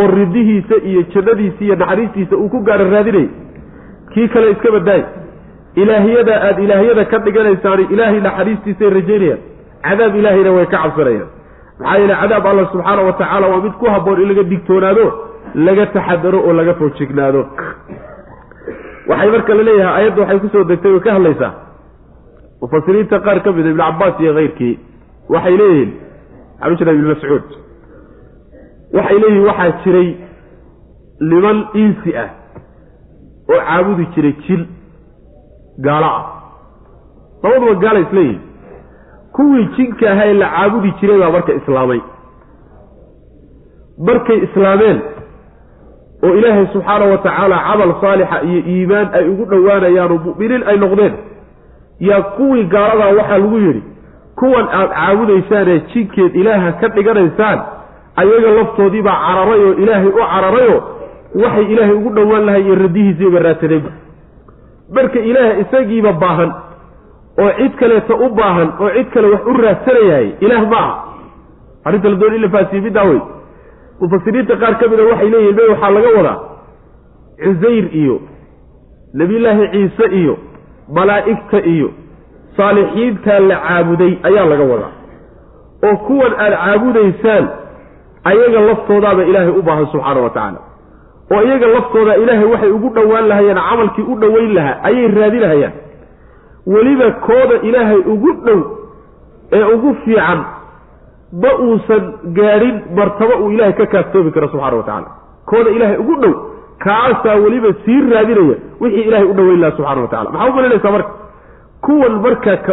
oo ridihiisa iyo jannadiisa iyo naxariistiisa uu ku gaadho raadinaya kii kale iska badaay ilaahyada aada ilaahyada ka dhiganaysaani ilaahay naxariistiisay rajaynayaan. Cadaab ilaahayna way ka cabsanayaan. Maxaa yeele cadaab alla subxaana wa tacaala waa mid ku habboon in laga digtoonaado laga taxadaro oo laga foojignaado. Waxay marka la leeyahay ayadda waxay ku soo degtay way ka hadlaysaa. Mufasiriinta qaar ka mida ibnu cabaas iyo keyrkii waxay leeyihiin jeeda ibn mascuud. Waxay leeyihiin waxaa jiray niman insi ah oo caabudi jiray jil gaalo ah. Labaduba gaala isleeyihin kuwii jinka ahaa ee la caabudi jiray baa marka islaamay. Markay islaameen oo ilaahay subxaana wa tacaala camal saalixa iyo iimaan ay ugu dhowaanayaan oo mu'miniin ay noqdeen yaa kuwii gaaladaa waxaa lagu yidhi kuwan aad caabudaysaanee jinkeed ilaaha ka dhiganaysaan ayaga laftoodiibaa cararay oo ilaahay u cararayoo waxay ilaahay ugu dhowaan lahay iyo radihiisiiba raadsadeenba marka ilaah isagiiba baahan oo cid kaleeto u baahan oo cid kale wax u raadsanayahay ilaah ma aha. Arrinta la doon in la faasiye middaa wey mufasiriinta qaar ka mida waxay leeyihiin may waxaa laga wadaa? Cusayr iyo nebiyullaahi ciise iyo malaa'igta iyo saalixiintaa la caabuday ayaa laga wadaa. oo kuwan aad caabudaysaan ayaga laftoodaaba ilaahay u baahan subxaana wa tacaala. oo iyaga laftooda ilaahay waxay ugu dhowaan lahayeen camalkii u dhoweyn lahaa ayay raadinahayaan weliba kooda ilaahay ugu dhow ee ugu fiican ma uusan gaadhin martabo uu ilaahay ka kaaftoomi karo subxana wa tacaala. kooda ilaahay ugu dhow kaasaa weliba sii raadinaya wixii ilaahay u dhoweyn lahaa subxana wa tacala maxaa u malinaysaa marka kuwan marka ka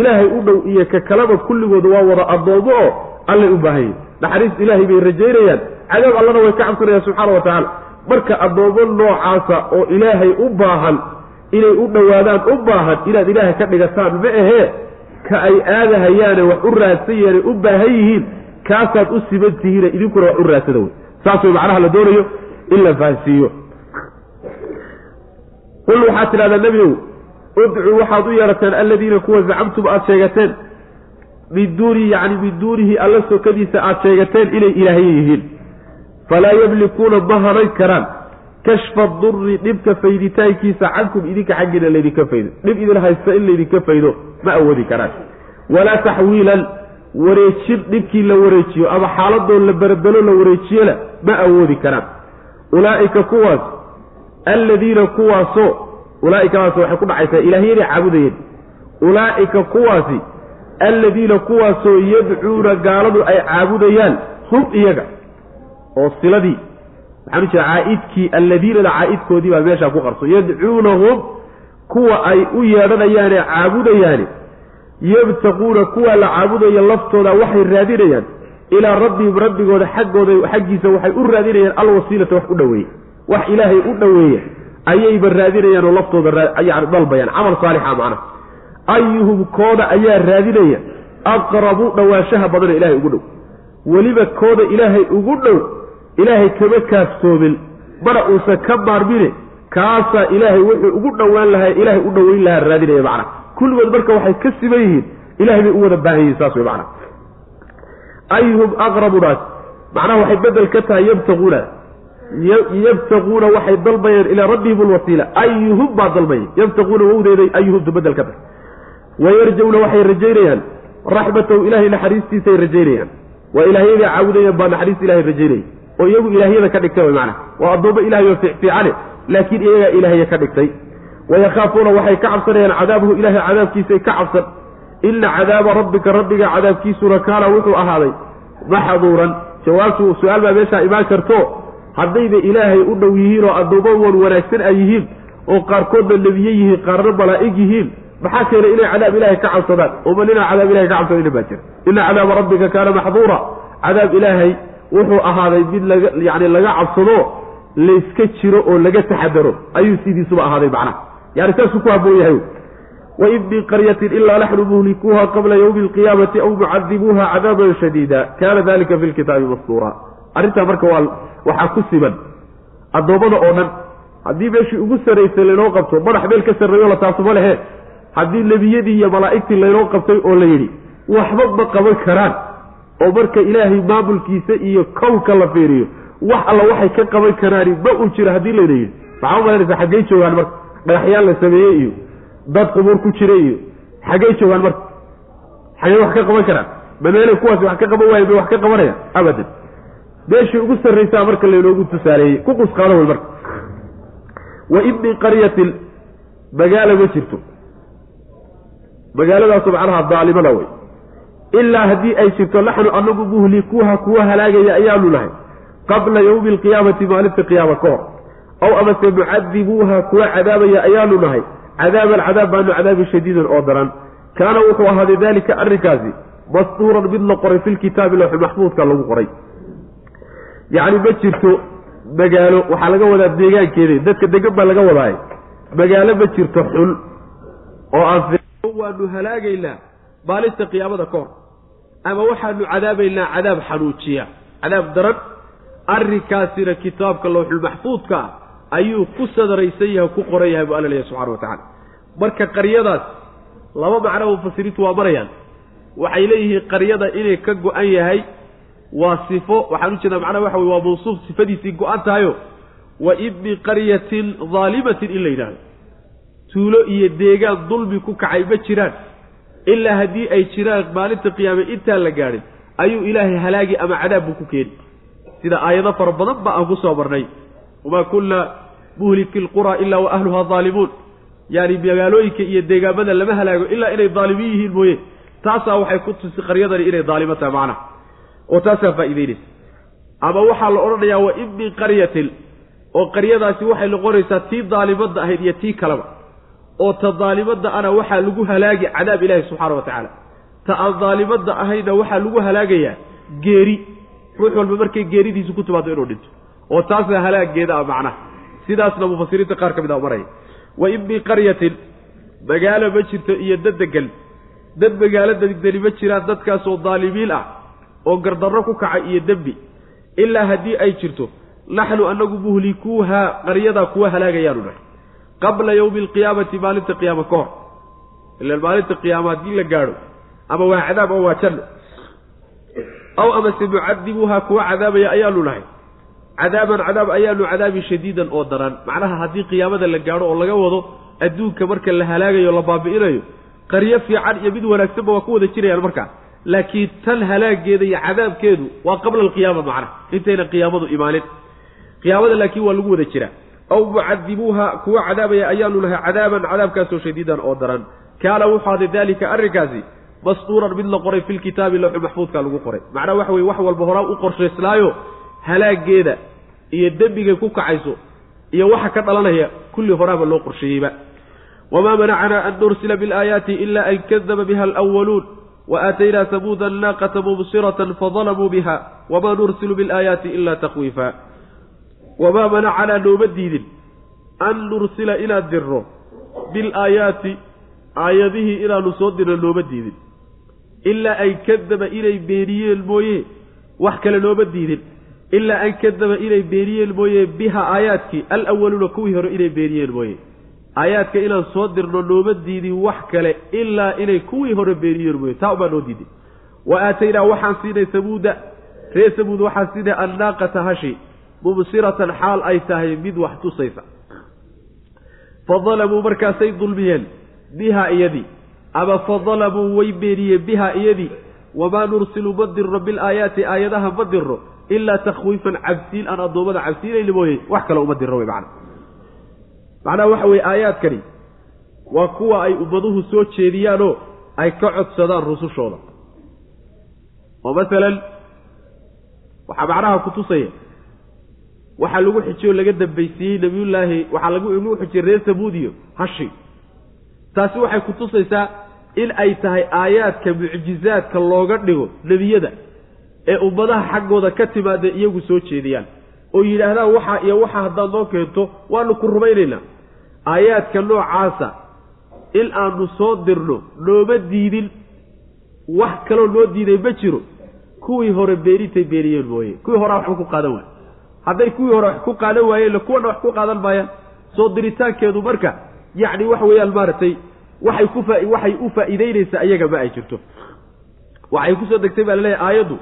ilaahay u dhow iyo ka kalaba kulligooda waa wada addoomo oo allay u baahan yihiin naxariista ilaahay bay rajaynayaan. Cadaab allana way ka cabsanayaan subxaana wa tacaala. Marka addoommo noocaasa oo ilaahay u baahan inay u dhowaadaan u baahan inaad ilaahay ka dhigataan ma ahee ka ay aadahayaane wax u raadsan yaane u baahan yihiin kaasaad u siban tihiine idinkuna wax u raadsada wey. Saas way macnaha la doonayo in la fahansiiyo. Qul waxaad tidhahdaa nebigow udcuu waxaad u yeerateen alladiina kuwa zacamtum aada sheegateen min duuni yacni min duunihi alla sokadiisa aada sheegateen inay ilaahye yihiin. Falaa yamlikuuna ma hanan karaan. Kashfa durri dhibka fayditaankiisa cankum idinka xaggiina laydinka faydo. Dhib idin haysta in laydinka faydo ma awoodi karaan. Walaa taxwiilan wareejin dhibkii la wareejiyo ama xaaladoo la berbelo la wareejiyona ma awoodi karaan. Ulaa'ika kuwaas alladiina kuwaasoo ulaaikadaas waxay ku dhacaysaa. Ilaahyaday caabudayeen ulaa'ika kuwaasi alladiina kuwaasoo yadcuuna gaaladu ay caabudayaan hum iyaga oo siladii waxaan u jeeda caaidkii alladiinada caaidkoodii baa meeshaa ku qarso. Yadcuunahum kuwa ay u yeedhanayaane caabudayaani yabtaquuna kuwa la caabudaya laftooda waxay raadinayaan ilaa rabbihim rabbigooda xaggooda xaggiisa waxay u raadinayaan alwasiilata wax u dhoweeye wax ilaahay u dhoweeya ayayba raadinayaan oo laftooda yani dalbayaan. Camal saalixa macnaha ayuhum kooda ayaa raadinaya aqrabu dhowaanshaha badana ilahay ugu dhow. Weliba kooda ilaahay ugu dhow ilaahay kama kaaftoomin mana uusan ka maarmine kaasaa ilaahay wuxuu ugu dhowaan lahaa ilaahay u dhoweyn lahaa raadinaya macna. Kulligood marka waxay ka siman yihiin ilahay bay u wada baahan yihiin saas wey macna. Ayuhum aqrabunaas macnaha waxay bedel ka tahay yabtaquuna yabtaquuna waxay dalbayeen ilaa rabbihim alwasiila. Ayuhum baa dalbaya yabtaquuna wowdeeday ayuhumtu bedel ka tahay wayarjawna waxay rajaynayaan. Raxmatahu ilahay naxariistiisay rajaynayaan. Waa ilaahyaday caabudayaan baa naxariista ilahay rajaynaya oo iyagu ilaahyada ka dhigtay macnaha. Waa addoommo ilahay oo fiicfiicane laakiin iyagaa ilaahya ka dhigtay. Wayakhaafuuna waxay ka cabsanayaan cadaabahu ilahay cadaabkiisay ka cabsan. Ina cadaaba rabbika rabbiga cadaabkiisuna kaana wuxuu ahaaday. Maxduuran. Jawaabtu su'aal baa meeshaa imaan karto haddayba ilaahay u dhow yihiin oo addoommo wan wanaagsan ay yihiin oo qaarkoodna nebiye yihiin qaarna malaa'ig yihiin maxaa keenay inay cadaab ilahay ka cabsadaan? Oma ninaa cadaab ilahay ka cabsadayna baa jira. Ina cadaaba rabbika kaana maxduura. Cadaab ilaahay wuxuu ahaaday mid laga yani laga cabsado layska jiro oo laga taxadaro. Ayuu sidiisuba ahaaday macnaha. Yani saasuu ku haboon yahay. Wain min qaryatin ilaa naxnu muhlikuuha qabla ywmi alqiyaamati aw mucadibuuha cadaaban shadiida. Kana dalika fi lkitaabi mastuura arrintaa marka waa waxaa ku siban addoommada oo dhan haddii meeshii ugu saraysay laynoo qabto madax meel ka sarreeyo la taasuma lehe. Haddii nebiyadii iyo malaa'igtii laynoo qabtay oo la yidhi waxba ma qaban karaan. Oo marka ilaahay maamulkiisa iyo kownka la fiiriyo wax alla waxay ka qaban karaani ma uu jiro haddii layna yidhi. Maxaa umalanaysa xaggay joogaan marka dhagaxyaan la sameeyey iyo dad qubuur ku jira iyo xaggay joogaan marka. Xaggay wax ka qaban karaan. Ma meelay kuwaasi wax ka qaban waayen bay wax ka qabanayaan? Abadan meeshii ugu sarraysaa marka laynoogu tusaaleeyey ku qusqaado wey marka. Wa min qaryatin magaala ma jirto. Magaaladaasu macnaha daalimada wey ilaa haddii ay jirto naxnu anagu muhlikuuha kuwa halaagaya ayaanu nahay. Qabla yowmi alqiyaamati maalinta qiyaama ka hor. Aw amase mucadibuuha kuwa cadaabaya ayaanu nahay. Cadaaban cadaab baanu cadaabi shadiidan oo daran. Kaana wuxuu ahaaday daalika arrinkaasi mastuuran mid la qoray filkitaabi lowxi maxfuudka lagu qoray yacni ma jirto magaalo waxaa laga wadaa deegaankeeda dadka degan baa laga wadaay magaalo ma jirto xun oo aan waanu halaagaynaa maalinta qiyaamada ka hor ama waxaanu cadaabaynaa cadaab xanuujiya cadaab daran. Arrinkaasina kitaabka lowxulmaxfuudka ah ayuu ku sadaraysan yahay ku qoran yahay bu alla leeyahy subxana wa tacala marka qaryadaas laba macno mufasiriintu waa marayaan. Waxay leeyihiin qaryada inay ka go-an yahay waa sifo waxaan u jeedaa macnaha waxa wey waa mawsuuf sifadiisii go-an tahayo. Wa ibni qaryatin daalimatin in la yidhahdo tuulo iyo deegaan dulmi ku kacay ma jiraan. Ilaa haddii ay jiraan maalinta qiyaame intaan la gaadhin ayuu ilaahay halaagi ama cadaab buu ku keeni. Sida aayado fara badan ba aan ku soo marnay. Wamaa kunna muhliki lqura ilaa wa ahluhaa daalimuun yaani magaalooyinka iyo deegaamada lama halaago ilaa inay daalimiin yihiin mooye. Taasaa waxay ku tusi qaryadani inay daalimo tahay macnaha oo taasaa faa'iideynaysa ama waxaa la odhanayaa wa ibni qaryatin oo qaryadaasi waxay noqonaysaa tii daalimadda ahayd iyo tii kaleba. Oo ta daalimadda ana waxaa lagu halaagi cadaab ilaahi subxaana wa tacaala. Ta aan daalimadda ahayna waxaa lagu halaagayaa geeri. Ruux walba markay geeridiisu ku timaado inuu dhinto. Oo taasna halaageeda ah macnaha. Sidaasna mufasiriinta qaar ka mid a maraya. Wa ibni qaryatin magaalo ma jirto iyo dad degan dad magaalo degdeni ma jiraan dadkaasoo daalimiin ah oo gardarro ku kaca iyo dembi ilaa haddii ay jirto naxnu anagu muhlikuuhaa qaryadaa kuwa halaagayaanu nahay. Qabla yowmi alqiyaamati maalinta qiyaama ka hor ilaan maalinta qiyaama haddii la gaadho ama waa cadaab oo waa janno aw amase mucadibuuhaa kuwa cadaabaya ayaanu nahay. Cadaaban cadaab ayaanu cadaabi shadiidan oo daran. Macnaha haddii qiyaamada la gaadho oo laga wado adduunka marka la halaagayo la baabi'inayo qaryo fiican iyo mid wanaagsanba waa ku wada jirayaan markaa laakiin tan halaageeda iyo cadaabkeedu waa qabla alqiyaama macnaha. Intayna qiyaamadu imaanin. Qiyaamada laakiin waa lagu wada jiraa. Aw mucadibuuha kuwa cadaabaya ayaanu nahay cadaaban cadaabkaasoo shadiidan oo daran. Kaana wuxuu haday daalika arrinkaasi mastuuran mid la qoray filkitaabi lowxu maxfuudka lagu qoray. Macnaha waxa weye wax walba horaa u qorshayslaayo halaageeda iyo dembigay ku kacayso iyo waxa ka dhalanaya kulli horaaba loo qorsheeyeyba. Wamaa manacanaa an nursila bilaayaati ila an kadaba biha alwaluun waaataynaa samuuda annaaqata mubsiratan fadalamuu biha wamaa nursilu bilaayaati ila takwiifa wamaa manacanaa nooma diidin an nursila inaan dirno bilaayaati aayadihii inaanu soo dirno nooma diidin ilaa an kadaba inay beeniyeen mooye wax kale nooma diidin ilaa an kadaba inay beeniyeen mooye biha aayaadkii aayaadka inaan soo dirno nooma diidin wax kale ilaa inay kuwii hore beeniyeen mooye. Taa ubaa noo diidin. Wa aataynaa waxaan siinay samuuda ree samuud waxaan siinay annaaqata hashi. Mubsiratan xaal ay tahay mid wax tusaysa fadalamuu markaasay dulmiyeen. Bihaa iyadii ama fadalamuu way beeniyeen bihaa iyadii wamaa nursilu ma dirno bilaayaati aayadaha ma dirno ilaa takhwiifan cabsiin aan addoommada cabsiinayna mooye wax kale uma dirno wey macana macnaha waxa weye aayaadkani waa kuwa ay ummaduhu soo jeediyaanoo ay ka codsadaan rusushooda. Oo masalan waxaa macnaha ku tusaya waxaa lagu xijiyoo laga dambaysiiyey nabiyullaahi waxaa lagu xijiyey reer samuudiyo hashi taasi waxay ku tusaysaa in ay tahay aayaadka mucjizaadka looga dhigo nebiyada ee ummadaha xaggooda ka timaada iyagu soo jeediyaan. Oo yidhaahdaan waxaa iyo waxaa haddaad noo keento waanu ku rumaynaynaa aayaadka noocaasa in aanu soo dirno nooma diidin wax kaloo noo diiday ma jiro kuwii hore beenintay beeniyeen mooye kuwii horea waxba ku qaadan waaya hadday kuwii hore wax ku qaadan waayeenna kuwana wax ku qaadan maayaan soo diritaankeedu marka yacni waxa weeyaan maaragtay waxay ku faa waxay u faa'iideynaysaa iyaga ma ay jirto. Waxay ku soo degtay baa la leeyahay aayaddu.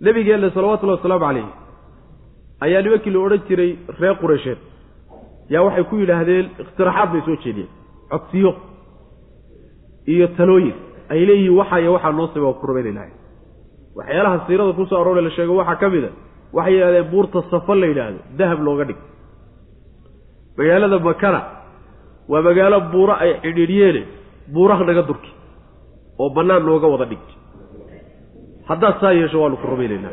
Nabigeenna salawatullahi wasalaamu calayh ayaa nimankii la odhan jiray reer qureysheed yaa waxay ku yidhaahdeen ikhtiraxaad bay soo jeediyeen. Codsiyo iyo talooyin ay leeyihiin waxaa iyo waxaa noo waa ku rumaynaynahay waxyaalaha siirada ku soo aroore la sheego waxaa ka mid a waxay yidhahdeen buurta safo la yidhaahdo dahab looga dhig. Magaalada makana waa magaalo buuro ay xidhiidhyeene buuraha naga durki oo bannaan nooga wada dhig. Haddaad saa yeesho waanu ku rumaynaynaa.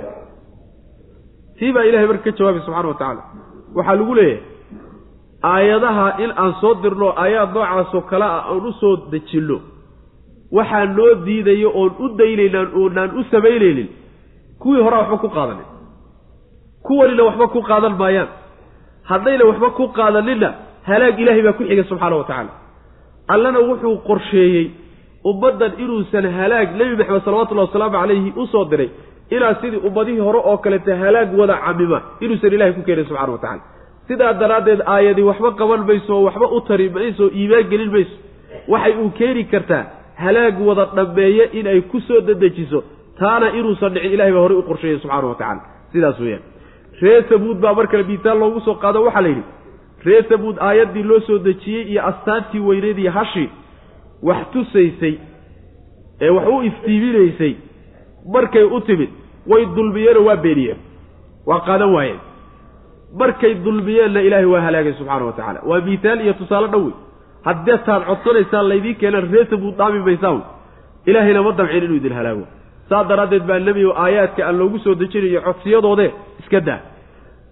Tii baa ilahay marka ka jawaabay subxana wa tacaala. Waxaa lagu leeyahay aayadaha in aan soo dirno aayaad noocaasoo kale ah aan u soo dejinno. Waxaa noo diidayo oon u daynaynaan oonaan u samaynaynin. Kuwii horaa waxba ku qaadanin. Kuwanina waxba ku qaadan maayaan. Haddayna waxba ku qaadaninna halaag ilaahay baa ku xiga subxaana wa tacaala. Allana wuxuu qorsheeyey ummaddan inuusan halaag nebi maxamed salawatullahi wasalaamu calayhi u soo diray ilaa sidii ummadihii hore oo kaleeta halaag wada camima inuusan ilahay ku keenin subxana wa tacala sidaa daraaddeed aayadii waxba qaban mayso oo waxba u tari mayso oo iimaan gelin mayso waxay uu keeni kartaa halaag wada dhammeeye in ay ku soo dadejiso taana inuusan dhicin ilahay baa horey u qorsheeyey subxana wa tacala sidaas weeyaan. Ree sabuud baa markale miitaal loogu soo qaado waxaa la yidhi ree sabuud aayaddii loo soo dejiyey iyo astaantii weyneyd iyo hashii wax tusaysay ee wax u iftiiminaysay markay u timid way dulmiyeenoo waa beeniyeen. Waa qaadan waayeen markay dulmiyeenna ilaahay waa halaagay subxaana wa tacaala. Waa miitaal iyo tusaale dhow wey haddee taad codsanaysaan laydiin keenaan ree sabuud dhaami maysaan ilaahayna ma damcin inuu idin halaago saa daraaddeed baa nebigo aayaadka aan loogu soo dejinayo codsiyadoode iska daa.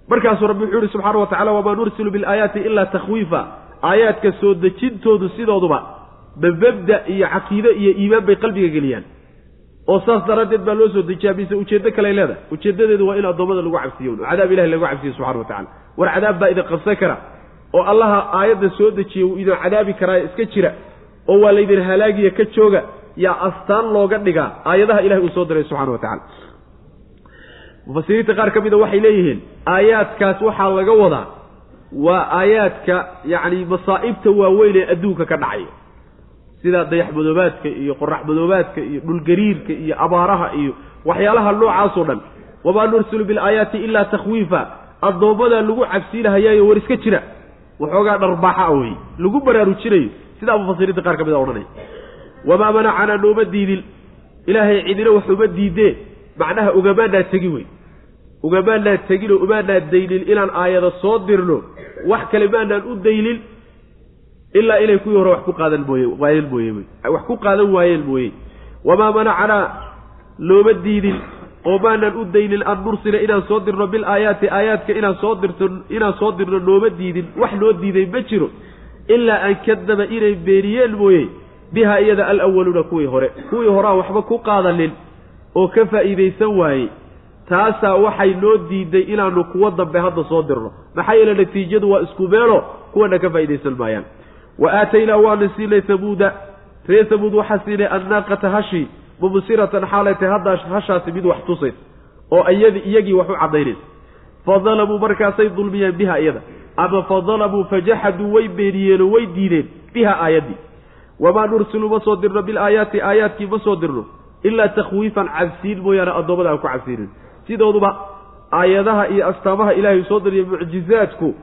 Markaasuu rabbi wuxuu yihi subxaana wa tacala wamaa nursilu bilaayaati ilaa takhwiifa. Aayaadka soo dejintoodu sidooduba mababda iyo caqiide iyo iimaan bay qalbiga geliyaan oo saas daraaddeed baa loo soo dejiyaa mise ujeeddo kaley leedahay. Ujeeddadeedu waa in addoommada lagu cabsiyo oo cadaab ilahi lagu cabsiyo subxana wa tacala war cadaab baa idin qabsan kara oo allaha aayadda soo dejiyey wuu idin cadaabi karaa iska jira oo waa laydin halaagiya ka jooga yaa astaan looga dhigaa aayadaha ilahay uu soo diray subxana wa tacala mufasiriinta qaar ka mida waxay leeyihiin aayaadkaas waxaa laga wadaa waa aayaadka yacni masaa'ibta waaweyn ee adduunka ka dhacaya sida dayaxmadoobaadka iyo qoraxmadoobaadka iyo dhulgariirka iyo abaaraha iyo waxyaalaha noocaasoo dhan. Wamaa nursilu bilaayaati ilaa takhwiifa. Addoommadaa lagu cabsiinahayaayo war iska jira. Waxoogaa dharbaaxa a wey lagu baraarujinayo. Sidaa mufasiriinta qaar ka mid a odhanaya wamaa manacanaa nooma diidin. Ilaahay cidina wax uma diideen macnaha ugamaanaa tegi wey ugamaanaa tegin oo umaanaa daynin inaan aayada soo dirno wax kale maanaan u daynin ilaa inay kuwii hore wax ku qaadan mooye waayeen mooye wax ku qaadan waayeen mooye wamaa manacanaa looma diidin oo maanaan u daynin an nursila inaan soo dirno bil aayaati aayaadka inaan soo dirto inaan soo dirno nooma diidin wax loo diiday ma jiro ilaa an kadaba inay beeniyeen mooye biha iyada alawaluuna kuwii hore. Kuwii horeaan waxba ku qaadanin oo ka faa'iidaysan waayey taasaa waxay noo diiday inaanu kuwa dambe hadda soo dirno. Maxaa yeele natiijadu waa isku meelo kuwana ka faa'iidaysan maayaan wa aataynaa waanu siinay hamuuda ree hamuud waxaa siinay annaaqata hashi mubsiratan xaalay tahay haddaa hashaasi mid wax tusays oo iyadi iyagii wax u caddaynaysa fa dalamuu markaasay dulmiyeen biha iyada ama fa dalamuu fajaxaduu way beeniyeenoo way diideen biha aayaddii wamaa nursilu ma soo dirno bilaayaati aayaadkii ma soo dirno ilaa takhwiifan cabsiin mooyaane addoommada aan ku cabsiinin sidooduba aayadaha iyo astaamaha ilaahay soo diriya mucjizaadku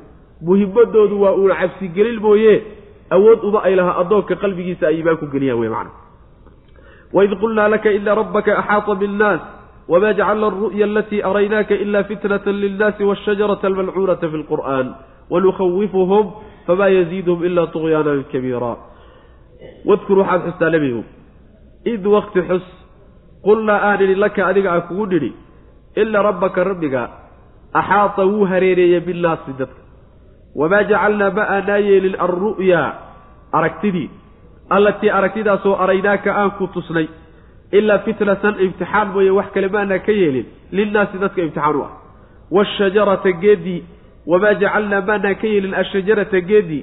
muhimadoodu waa uuna cabsigelin mooye awood uma ay lahaa addoonka qalbigiisa ay iimaan ku geliyaan wey macana waid qulnaa laka ina rabbaka axaata binnaas wma jacalna alru'ya alatii araynaaka ila fitnata lilnaasi washajarata almalcuunata fi lqur'an wanukhawifuhum fama yaziiduhum ila tuغyaanan kabiira. Wadkur waxaad xustaa nebigu id wakti xus qulnaa aan idhi laka adiga aan kugu nidhi ina rabbaka rabbiga axaata wuu hareereeyey binnaasi dadka wamaa jacalnaa ma aanaa yeelin alru'yaa aragtidii allatii aragtidaasoo araynaaka aan ku tusnay ilaa fitnatan imtixaan mooye wax kale maanaa ka yeelin linnaasi dadka imtixaan u ah waashajarata geeddii wamaa jacalnaa maanaa ka yeelin ashajarata geeddii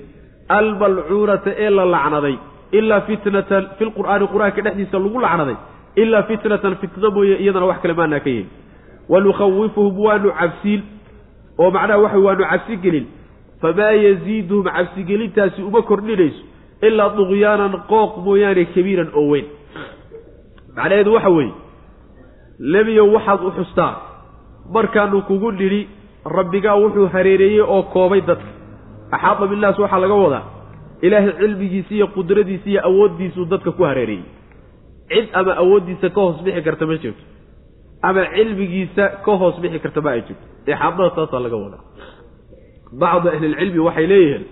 almalcuunata ee la lacnaday ilaa fitnatan fi lqur'aani qur'aanka dhexdiisa lagu lacnaday ilaa fitnatan fitno mooye iyadana wax kale maanaa ka yeelin wanukhawifuhum waanu cabsiin oo macnaha waxa waanu cabsi gelin famaa yaziiduhum cabsigelintaasi uma kordhinayso ilaa duqyaanan qooq mooyaane kabiiran oo weyn macnaheedu waxa weeye lebiyow waxaad u xustaa markaanu kugu nidhi rabbigaa wuxuu hareereeyey oo koobay dadka axaada binnaas waxaa laga wadaa ilaahay cilmigiisa iyo qudradiisa iyo awooddiisuu dadka ku hareereeyey cid ama awooddiisa ka hoos bixi karta ma jirto ama cilmigiisa ka hoos bixi karta ma ay jirto ixaadada taasaa laga wadaa bacdu ahlilcilmi waxay leeyihiin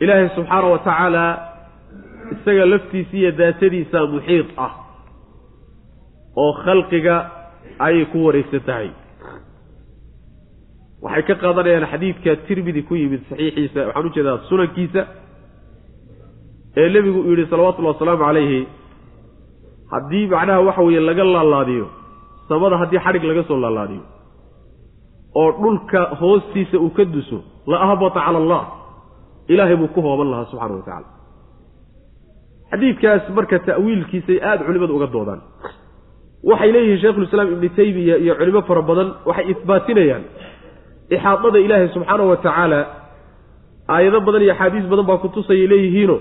ilaahay subxaana wa tacaala isaga laftiisa iyo daatadiisa muxiid ah oo khalqiga ayay ku wareegsan tahay waxay ka qaadanayaan xadiidka tirmidi ku yimid saxiixiisa waxaan u sunankiisa ee nebigu uu yidhi salawatullahi wasalaamu calayhi haddii macnaha waxa weeye laga laalaadiyo samada haddii xadhig laga soo laalaadiyo oo dhulka hoostiisa uu ka duso la ahbata cala allah. Ilaahay buu ku hooban lahaa subxana wa tacala xadiidkaas marka ta'wiilkiisay aada culimmadu uga doodaan. Waxay leeyihiin sheikhulislaam ibnu taymiya iyo culimo fara badan waxay isbaatinayaan ixaadada ilaahay subxaana wa tacaala aayado badan iyo axaadiis badan baa kutusayay leeyihiino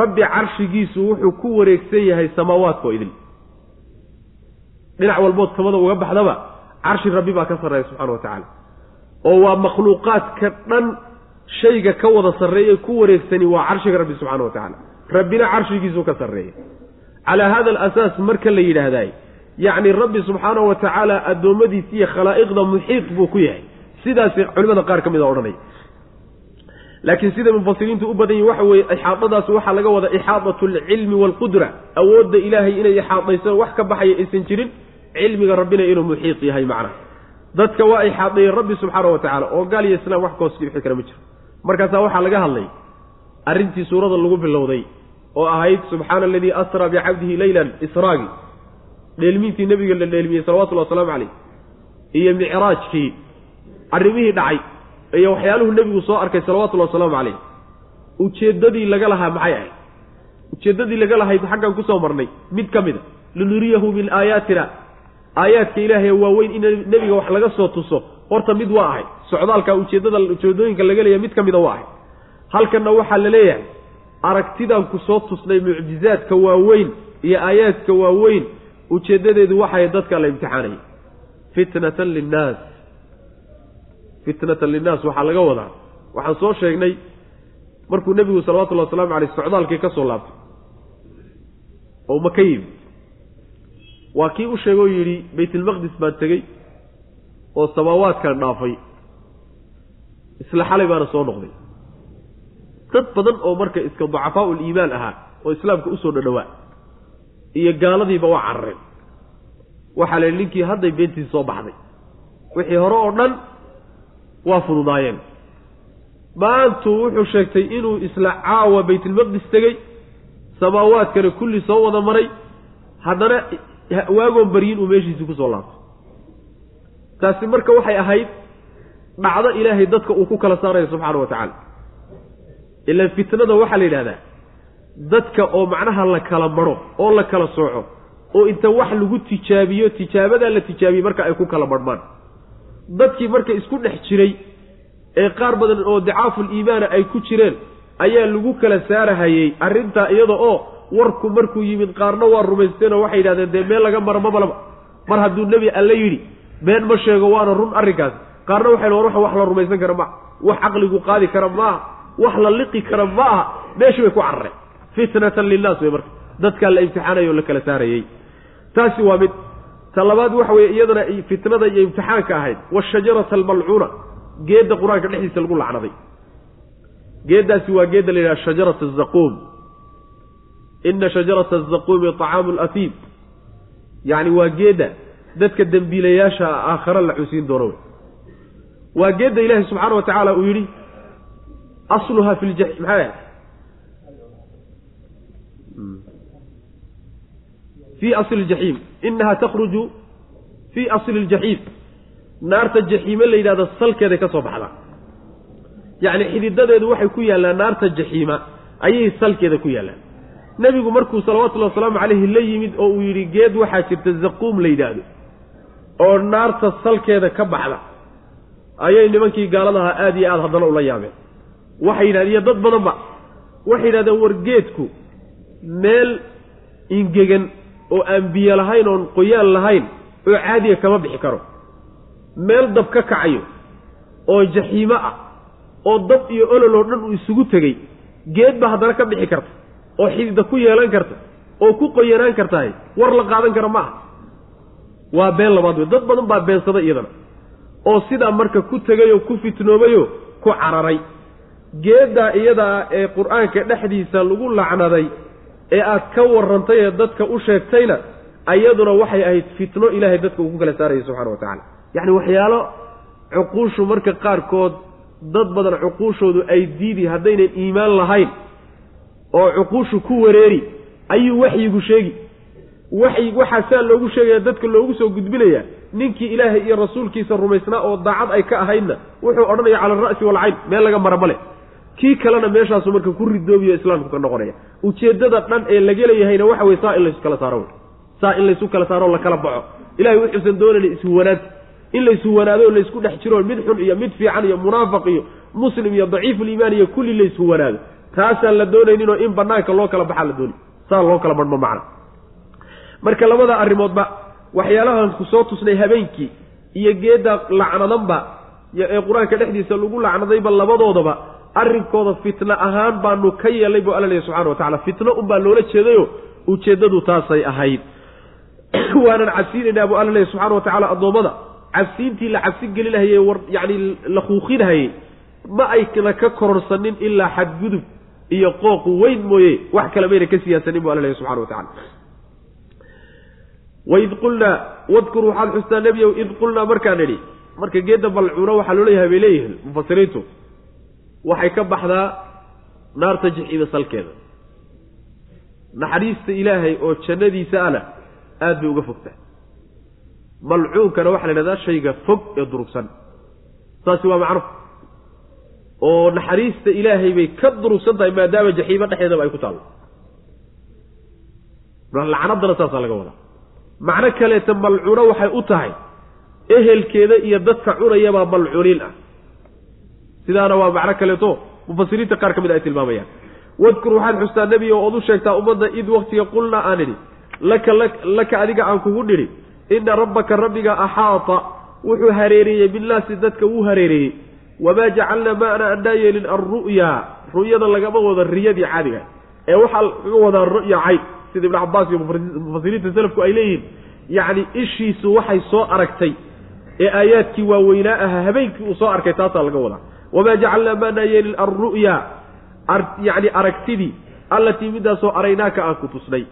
rabbi carshigiisu wuxuu ku wareegsan yahay samaawaadka oo idin. Dhinac walbood samada uga baxdaba carshi rabbi baa ka sarreeya subxana wa tacaala. Oo waa makhluuqaadka dhan shayga ka wada sarreeye ku wareegsani waa carshiga rabbi subxana wa tacaala. Rabbina carshigiisuu ka sarreeya. Calaa hada alasaas marka la yidhaahdaay yacni rabbi subxaana wa tacaala addoommadiisa iyo khalaa'iqda muxiit buu ku yahay. Sidaasi culimada qaar ka mid a odhanaya laakiin sida mufasiriintu u badan yihiin waxa weeye ixaadadaas waxaa laga wadaa ixaadatu alcilmi waalqudra awoodda ilaahay inay ixaadayso wax ka baxaya aysan jirin cilmiga rabbina inuu muxiit yahay macnaha dadka waa ixaadayeen rabbi subxaana wa tacala oo gaal iyo islaam wax ka hoos dhibxi kara ma jiro. Markaasaa waxaa laga hadlay arrintii suurada lagu bilowday oo ahayd subxaana aladii asraa bicabdihi leylan israagi dheelmiintii nebiga la dheelmiyey salawatullhi wasalaamu caleyh iyo micraajkii arrimihii dhacay iyo waxyaaluhu nebigu soo arkay salawatullahi wasalaamu caleyh ujeeddadii laga lahaa maxay ahayd? Ujeeddadii laga lahayd xaggan ku soo marnay mid ka mid a linuriyahu min aayaatina aayaadka ilaahay waaweyn in nebiga wax laga soo tuso. Horta mid waa ahay. Socdaalka ujeeddada ujeedooyinka laga leeyahay mid ka mida waa ahay. Halkanna waxaa la leeyahay aragtidaan ku soo tusnay mucjizaadka waaweyn iyo aayaadka waaweyn ujeeddadeedu waxay dadka la imtixaanayay. Fitnatan linnaas. Fitnatan linnaas waxaa laga wadaa. Waxaan soo sheegnay markuu nebigu salawatullahi waslamu caleyh socdaalkii ka soo laabtay. Oo maka yimi waa kii u sheegoo yidhi baytulmaqdis baan tegey oo samaawaadkan dhaafay. Isla xalay baana soo noqday. Dad badan oo marka iska ducafaau liimaan ahaa oo islaamka u soo dhadhowaa iyo gaaladiiba waa carareen waxaa la yidhi ninkii hadday beentii soo baxday wixii hore oo dhan waa fududaayeen. Maantuu wuxuu sheegtay inuu isla caawa baytulmaqdis tegey samaawaadkana kulli soo wada maray. Haddana waagoon baryin uu meeshiisii ku soo laabtay taasi marka waxay ahayd dhacdo ilaahay dadka uu ku kala saaraya subxaana wa tacaala. Ilaan fitnada waxaa la yidhahdaa dadka oo macnaha la kala maro oo la kala sooco oo inta wax lagu tijaabiyo tijaabadaa la tijaabiyey marka ay ku kala marhmaan dadkii marka isku dhex jiray ee qaar badan oo dicaaful iimaana ay ku jireen ayaa lagu kala saarahayey arrintaa iyada oo warku markuu yimid qaarna waa rumaysteenoo waxay yidhahdeen dee meel laga maro mabalaba mar hadduu nebi alle yidhi been ma sheego waana run arrinkaas qaarna waxay war wax la rumaysan kara maaha. Wax caqligu qaadi kara maaha. Wax la liqi kara ma aha meeshii bay ku carareen. Fitnatan linnaas wey marka. Dadkaa la imtixaanaya oo la kala saarayey taasi waa mid. Ta labaad waxa weeye iyadana fitnada iyo imtixaanka ahayd. Washajarata almalcuuna geedda qur'aanka dhexdiisa lagu lacnaday. Geeddaasi waa geedda la yidhaha shajarata azaquum ina shajarata azaquumi طacaamu latiim yacni waa geedda dadka dembiilayaasha aakhare la xusiin doono waa geedda ilaahi subxaana wa tacaala uu yidhi asluha fi lja maxay ahay fii asli ljaxiim inaha takhruju fii asli ljaxiim naarta jaxiime la yidhahdo salkeeday ka soo baxdaa yacni xididadeedu waxay ku yaallaan naarta jaxiima ayay salkeeda ku yaallaan nebigu markuu salawatullahi wasalaamu calayhi la yimid oo uu yidhi geed waxaa jirta zaquum la yidhaahdo. Oo naarta salkeeda ka baxda ayay nimankii gaaladahaa aada iyo aada haddana ula yaabeen. Waxay yidhahdeen iyo dad badanba waxay yidhahdeen war geedku meel ingegan oo aan biyo lahayn oon qoyaan lahayn oo caadiga kama bixi karo. Meel dab ka kacayo oo jaxiimo ah oo dab iyo olol oo dhan uu isugu tegey geed ba haddana ka bixi karta oo xidida ku yeelan karta oo ku qoyanaan kartahay war la qaadan kara ma aha. Waa been labaad wey dad badan baa beensada iyadana oo sidaa marka ku tegayoo ku fitnoobayoo ku cararay. Geeddaa iyadaa ee qur'aanka dhexdiisa lagu lacnaday ee aad ka warrantay ee dadka u sheegtayna ayaduna waxay ahayd fitno ilaahay dadka uu ku kala saarayay subxana wa tacala yacni waxyaalo cuquushu marka qaarkood dad badan cuquushoodu ay diidi haddaynan iimaan lahayn oo cuquushu ku wareeri ayuu waxyigu sheegi. Waxyi waxaa saa loogu sheegaya dadka loogu soo gudbinayaa ninkii ilaahay iyo rasuulkiisa rumaysnaa oo daacad ay ka ahaydna wuxuu odhanaya cala alra'si walcayn meel laga mara male kii kalena meeshaasu marka ku ridoobiyo islaamku ka noqonaya. Ujeeddada dhan ee laga leeyahayna waxa weye saa in laysu kala saaro saa in laysu kala saaro la kala baxo. Ilahay wuxuusan doonayna ishuwanaanta in laysu wanaado o laysku dhex jiro mid xun iyo mid fiican iyo munaafiq iyo muslim iyo daciifuliimaan iyo kulli laysku wanaado taasaan la doonayninoo in banaanka loo kala baxaa la dooni. Saa loo kala badhmo macna. Marka labada arrimoodba waxyaalahan ku soo tusnay habeenkii iyo geedda lacnadanba ee qur'aanka dhexdiisa lagu lacnadayba labadoodaba arrinkooda fitno ahaan baanu ka yeelay buu alla leeyahy subxana wa tacala fitno unbaa loola jeedayo ujeeddadu taasay ahayd. [CLEARS THROAT] Waanan cabsiinaynaa buu alla leeyahy subxana wa tacala addoommada. Cabsiintii la cabsi gelinahayey war yacni la kuuqinahayey ma ayna ka kororsanin ilaa xadgudub iyo qooq weyn mooye wax kale mayna ka siyaasanin bu alla leeyahy subxana wa tacala waid qulnaa wadkur waxaad xustaa nebiyow id qulnaa markaan idhi marka geedda balcuuna waxaa loo leeyahay bay leeyihiin mufasiriintu waxay ka baxdaa naarta jixiima salkeeda. Naxariista ilaahay oo jannadiisa ana aada bay uga fogtaa malcuunkana waxaa la yidhahdaa shayga fog ee durugsan. Saasi waa macno oo naxariista ilaahay bay ka durugsan tahay maadaama jaxiimo dhexdeedaba ay ku taallo lacnaddana saasaa laga wadaa. Macno kaleeta malcuuno waxay u tahay ehelkeeda iyo dadka cunayabaa malcuuniin ah. Sidaana waa macno kaleeto mufasiriinta qaar ka mid ay tilmaamayaan. Wadkur waxaad xustaa nebiga ood u sheegtaa ummadda id waktiga qulnaa aan idhi. Laka laka adiga aan kugu nidhi inna rabbaka rabbiga axaata wuxuu hareereeyey binnaasi dadka wuu hareereeyey wamaa jacalnaa ma ana annaa yeelin alru'yaa ru'yada lagama wado riyadii caadiga. Ee waxaa laga wadaa ru'ya cayn sida ibnu cabbaas iyo mufasiriinta selafku ay leeyihiin. Yacni ishiisu waxay soo aragtay ee aayaadkii waaweynaa ahaa habeenkii uu soo arkay taasaa laga wadaa. Wamaa jacalnaa maanaa yeelin alru'yaa yacni aragtidii allatii midaasoo araynaaka aan ku tusnay.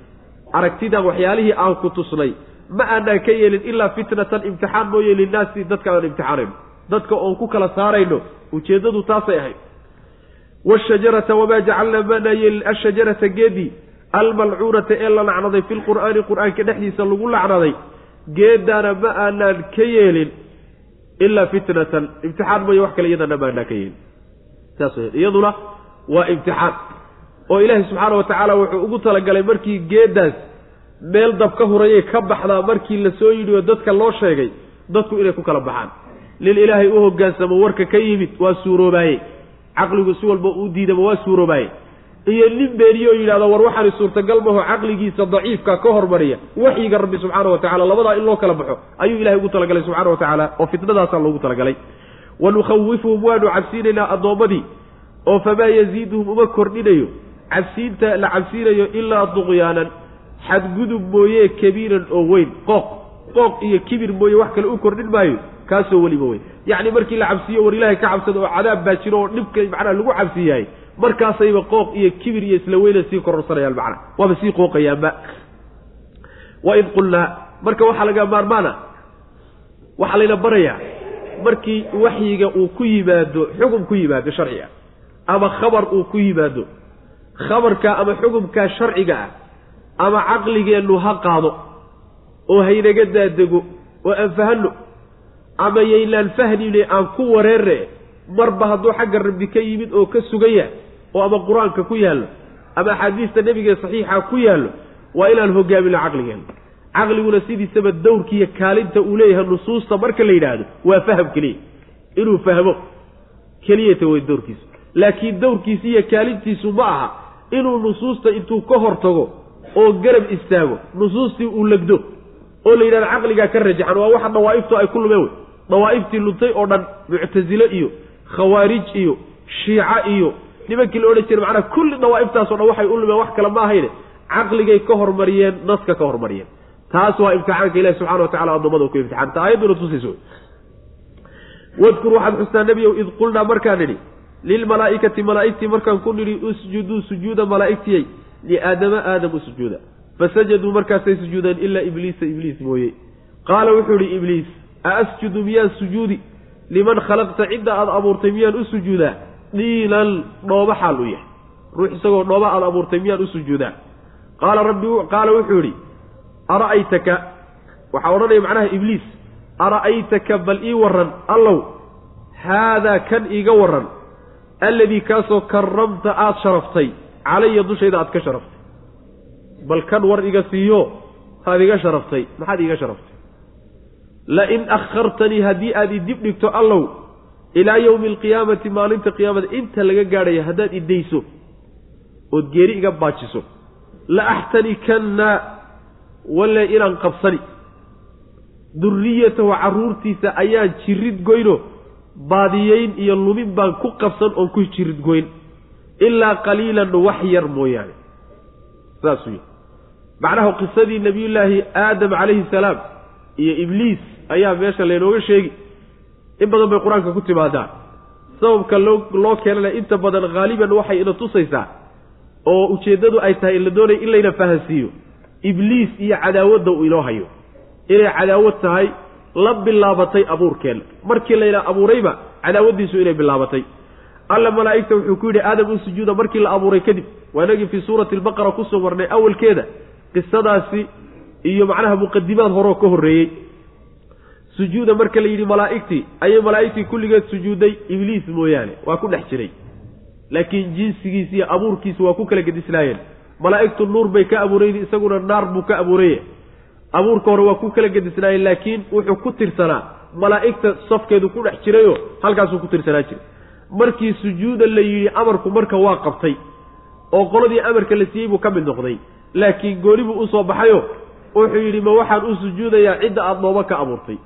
Aragtidan waxyaalihii aan ku tusnay. Ma aanaan ka yeelin ilaa fitnatan imtixaan mooye linnaasi dadka aan imtixaanayno dadka oon ku kala saarayno ujeeddadu taasay ahayd. Washajarata wamaa jacalnaa maanaa yeelin ashajarata geedii almalcuunata ee la lacnaday fi lqur'aani qur'aanka dhexdiisa lagu lacnaday geedaana ma aanaan ka yeelin ilaa fitnatan. Imtixaan mooye wax kale iyadana ma aanaan ka yeelin. Saas w iyaduna waa imtixaan. Oo ilaahay subxaana wa tacaala wuxuu ugu talagalay markii geedaas meel dab ka hurayay ka baxdaa markii la soo yidhi oo dadka loo sheegay dadku inay ku kala baxaan nin ilaahay u hoggaansamo warka ka yimid waa suuroobaaye caqligu si walba uu diidaba waa suuroobaaye iyo nin beeniyo yidhahdo war waxaani suurtagal maho caqligiisa daciifka ka hormariya waxyiga rabbi subxaana wa tacala labadaa in loo kala baxo ayuu ilahay ugu talagalay subxana wa tacaala oo fitnadaasaa loogu talagalay. Wanukhawifuhum waanu cabsiinaynaa addoommadii oo famaa yaziiduhum uma kordhinayo. Cabsiinta la cabsiinayo ilaa duqyaanan xadgudub mooye kabiiran oo weyn. Qooq qooq iyo kibir mooye wax kale u kordhin maayo kaasoo weliba weyn. Yacni markii la cabsiiyo war ilaahay ka cabsada oo cadaab baa jiro oo dhibka macnaha lagu cabsiiyahay markaasayba qooq iyo kibir iyo isla weyna sii kororsanayaan macna waaba sii qooqayaanba. Waid qulnaa marka waxaa laga maarmaana waxaa layna barayaa markii waxyiga uu ku yimaado xugum ku yimaado sharciga ama khabar uu ku yimaado khabarka ama xugumkaa sharciga ah ama caqligeennu ha qaado oo haynaga daadego oo aan fahanno ama yaynaan fahnine aan ku wareerre marba hadduu xagga rabbi ka yimid oo ka sugan yahay oo ama qur'aanka ku yaallo ama axaadiista nebigae saxiixa ku yaallo waa inaan hogaamino caqligeenna caqliguna sidiisaba dowrkiiyo kaalinta uu leeyahay nusuusta marka la yidhaahdo waa faham keliya. Inuu fahmo keliyata way dowrkiisu. Laakiin dowrkiisi iyo kaalintiisu ma aha inuu nusuusta intuu ka hor tago oo garab istaago nusuustii uu legdo oo la yidhahdo caqligaa ka rajaxan waa waxa dawaa'iftu ay ku lumeen wey dawaa'iftii luntay oo dhan muctasile iyo khawaarij iyo shiica iyo nimankii la odhan jiray macnaha kulli dawaa'iftaasoo dhan waxay u lumeen wax kale ma ahayne caqligay ka hormariyeen naska ka hormariyeen. Taas waa imtixaanka ilahi subxana wa tacala addoommada ku imtixaanta aayadduna tusayso. Wadkur waxaad xustaa nebiyow id qulnaa markaan nidhi lilmalaa'ikati malaa'igtii markaan ku nidhi usjuduu sujuuda malaa'igtiyey liaadama aadam u sujuuda. Fasajaduu markaasay sujuudeen ilaa ibliisa ibliis mooye. Qaala wuxuu idhi ibliis a asjudu miyaan sujuudi liman khalaqta cidda aada abuurtay miyaan u sujuudaa dhiinan dhooba xaal u yahay ruux isagoo dhooba aada abuurtay miyaan u sujuudaa qaala rabbi qaala wuxuu idhi ara'aytaka waxaa odhanaya macnaha ibliis ara'aytaka bal ii warran allow haadaa kan iiga warran alladii kaasoo karramta aada sharaftay calaya dushayda aad ka sharaftay bal kan war iga siiyo haad iga sharaftay maxaad iiga sharaftay lain akhartanii haddii aad i dib dhigto allow ilaa yowmi alqiyaamati maalinta qiyaamada inta laga gaadhaya haddaad i dayso ood geeri iga baajiso la axtanikanna walle inaan qabsani durriyatahu carruurtiisa ayaan jirid goyno baadiyeyn iyo lumin baan ku qabsan oon ku jirid goyn ilaa qaliilan wax yar mooyaane saasuu yihi macnaha qisadii nebiyullaahi aadam calayhi salaam iyo ibliis ayaa meesha laynooga sheegi. In badan bay qur'aanka ku timaadaa sababka loo loo keenana inta badan haaliban waxay ina tusaysaa oo ujeeddadu ay tahay in la doonaya in layna fahansiiyo. Ibliis iyo cadaawadda uu inoo hayo. Inay cadaawad tahay la bilaabatay abuurkeen. Markii layna abuurayba cadaawaddiisu inay bilaabatay. Alla malaa'igta wuxuu ku yidhi aadam u sujuuda markii la abuuray kadib. Waa inagii fii suurati albaqara ku soo marnay awalkeeda qisadaasi iyo macnaha muqadimaad horoo ka horreeyey. Sujuuda marka la yidhi malaa'igtii ayay malaa'igtii kulligeed sujuudday ibliis mooyaane waa ku dhex jiray. Laakiin jinsigiis iyo abuurkiisa waa ku kala gedisnaayeen malaa'igtu nuur bay ka abuurayn isaguna naar buu ka abuuraya abuurka hore waa ku kala gedisnaayeen laakiin wuxuu ku tirsanaa. Malaa'igta safkeedu ku dhex jirayoo halkaasuu ku tirsanaa jiray. Markii sujuuda la yidhi amarku marka waa qabtay oo qoladii amarka la siiyey buu ka mid noqday. Laakiin gooni buu u soo baxayo wuxuu yidhi ma waxaan u sujuudayaa cidda aada nooba ka abuurtay.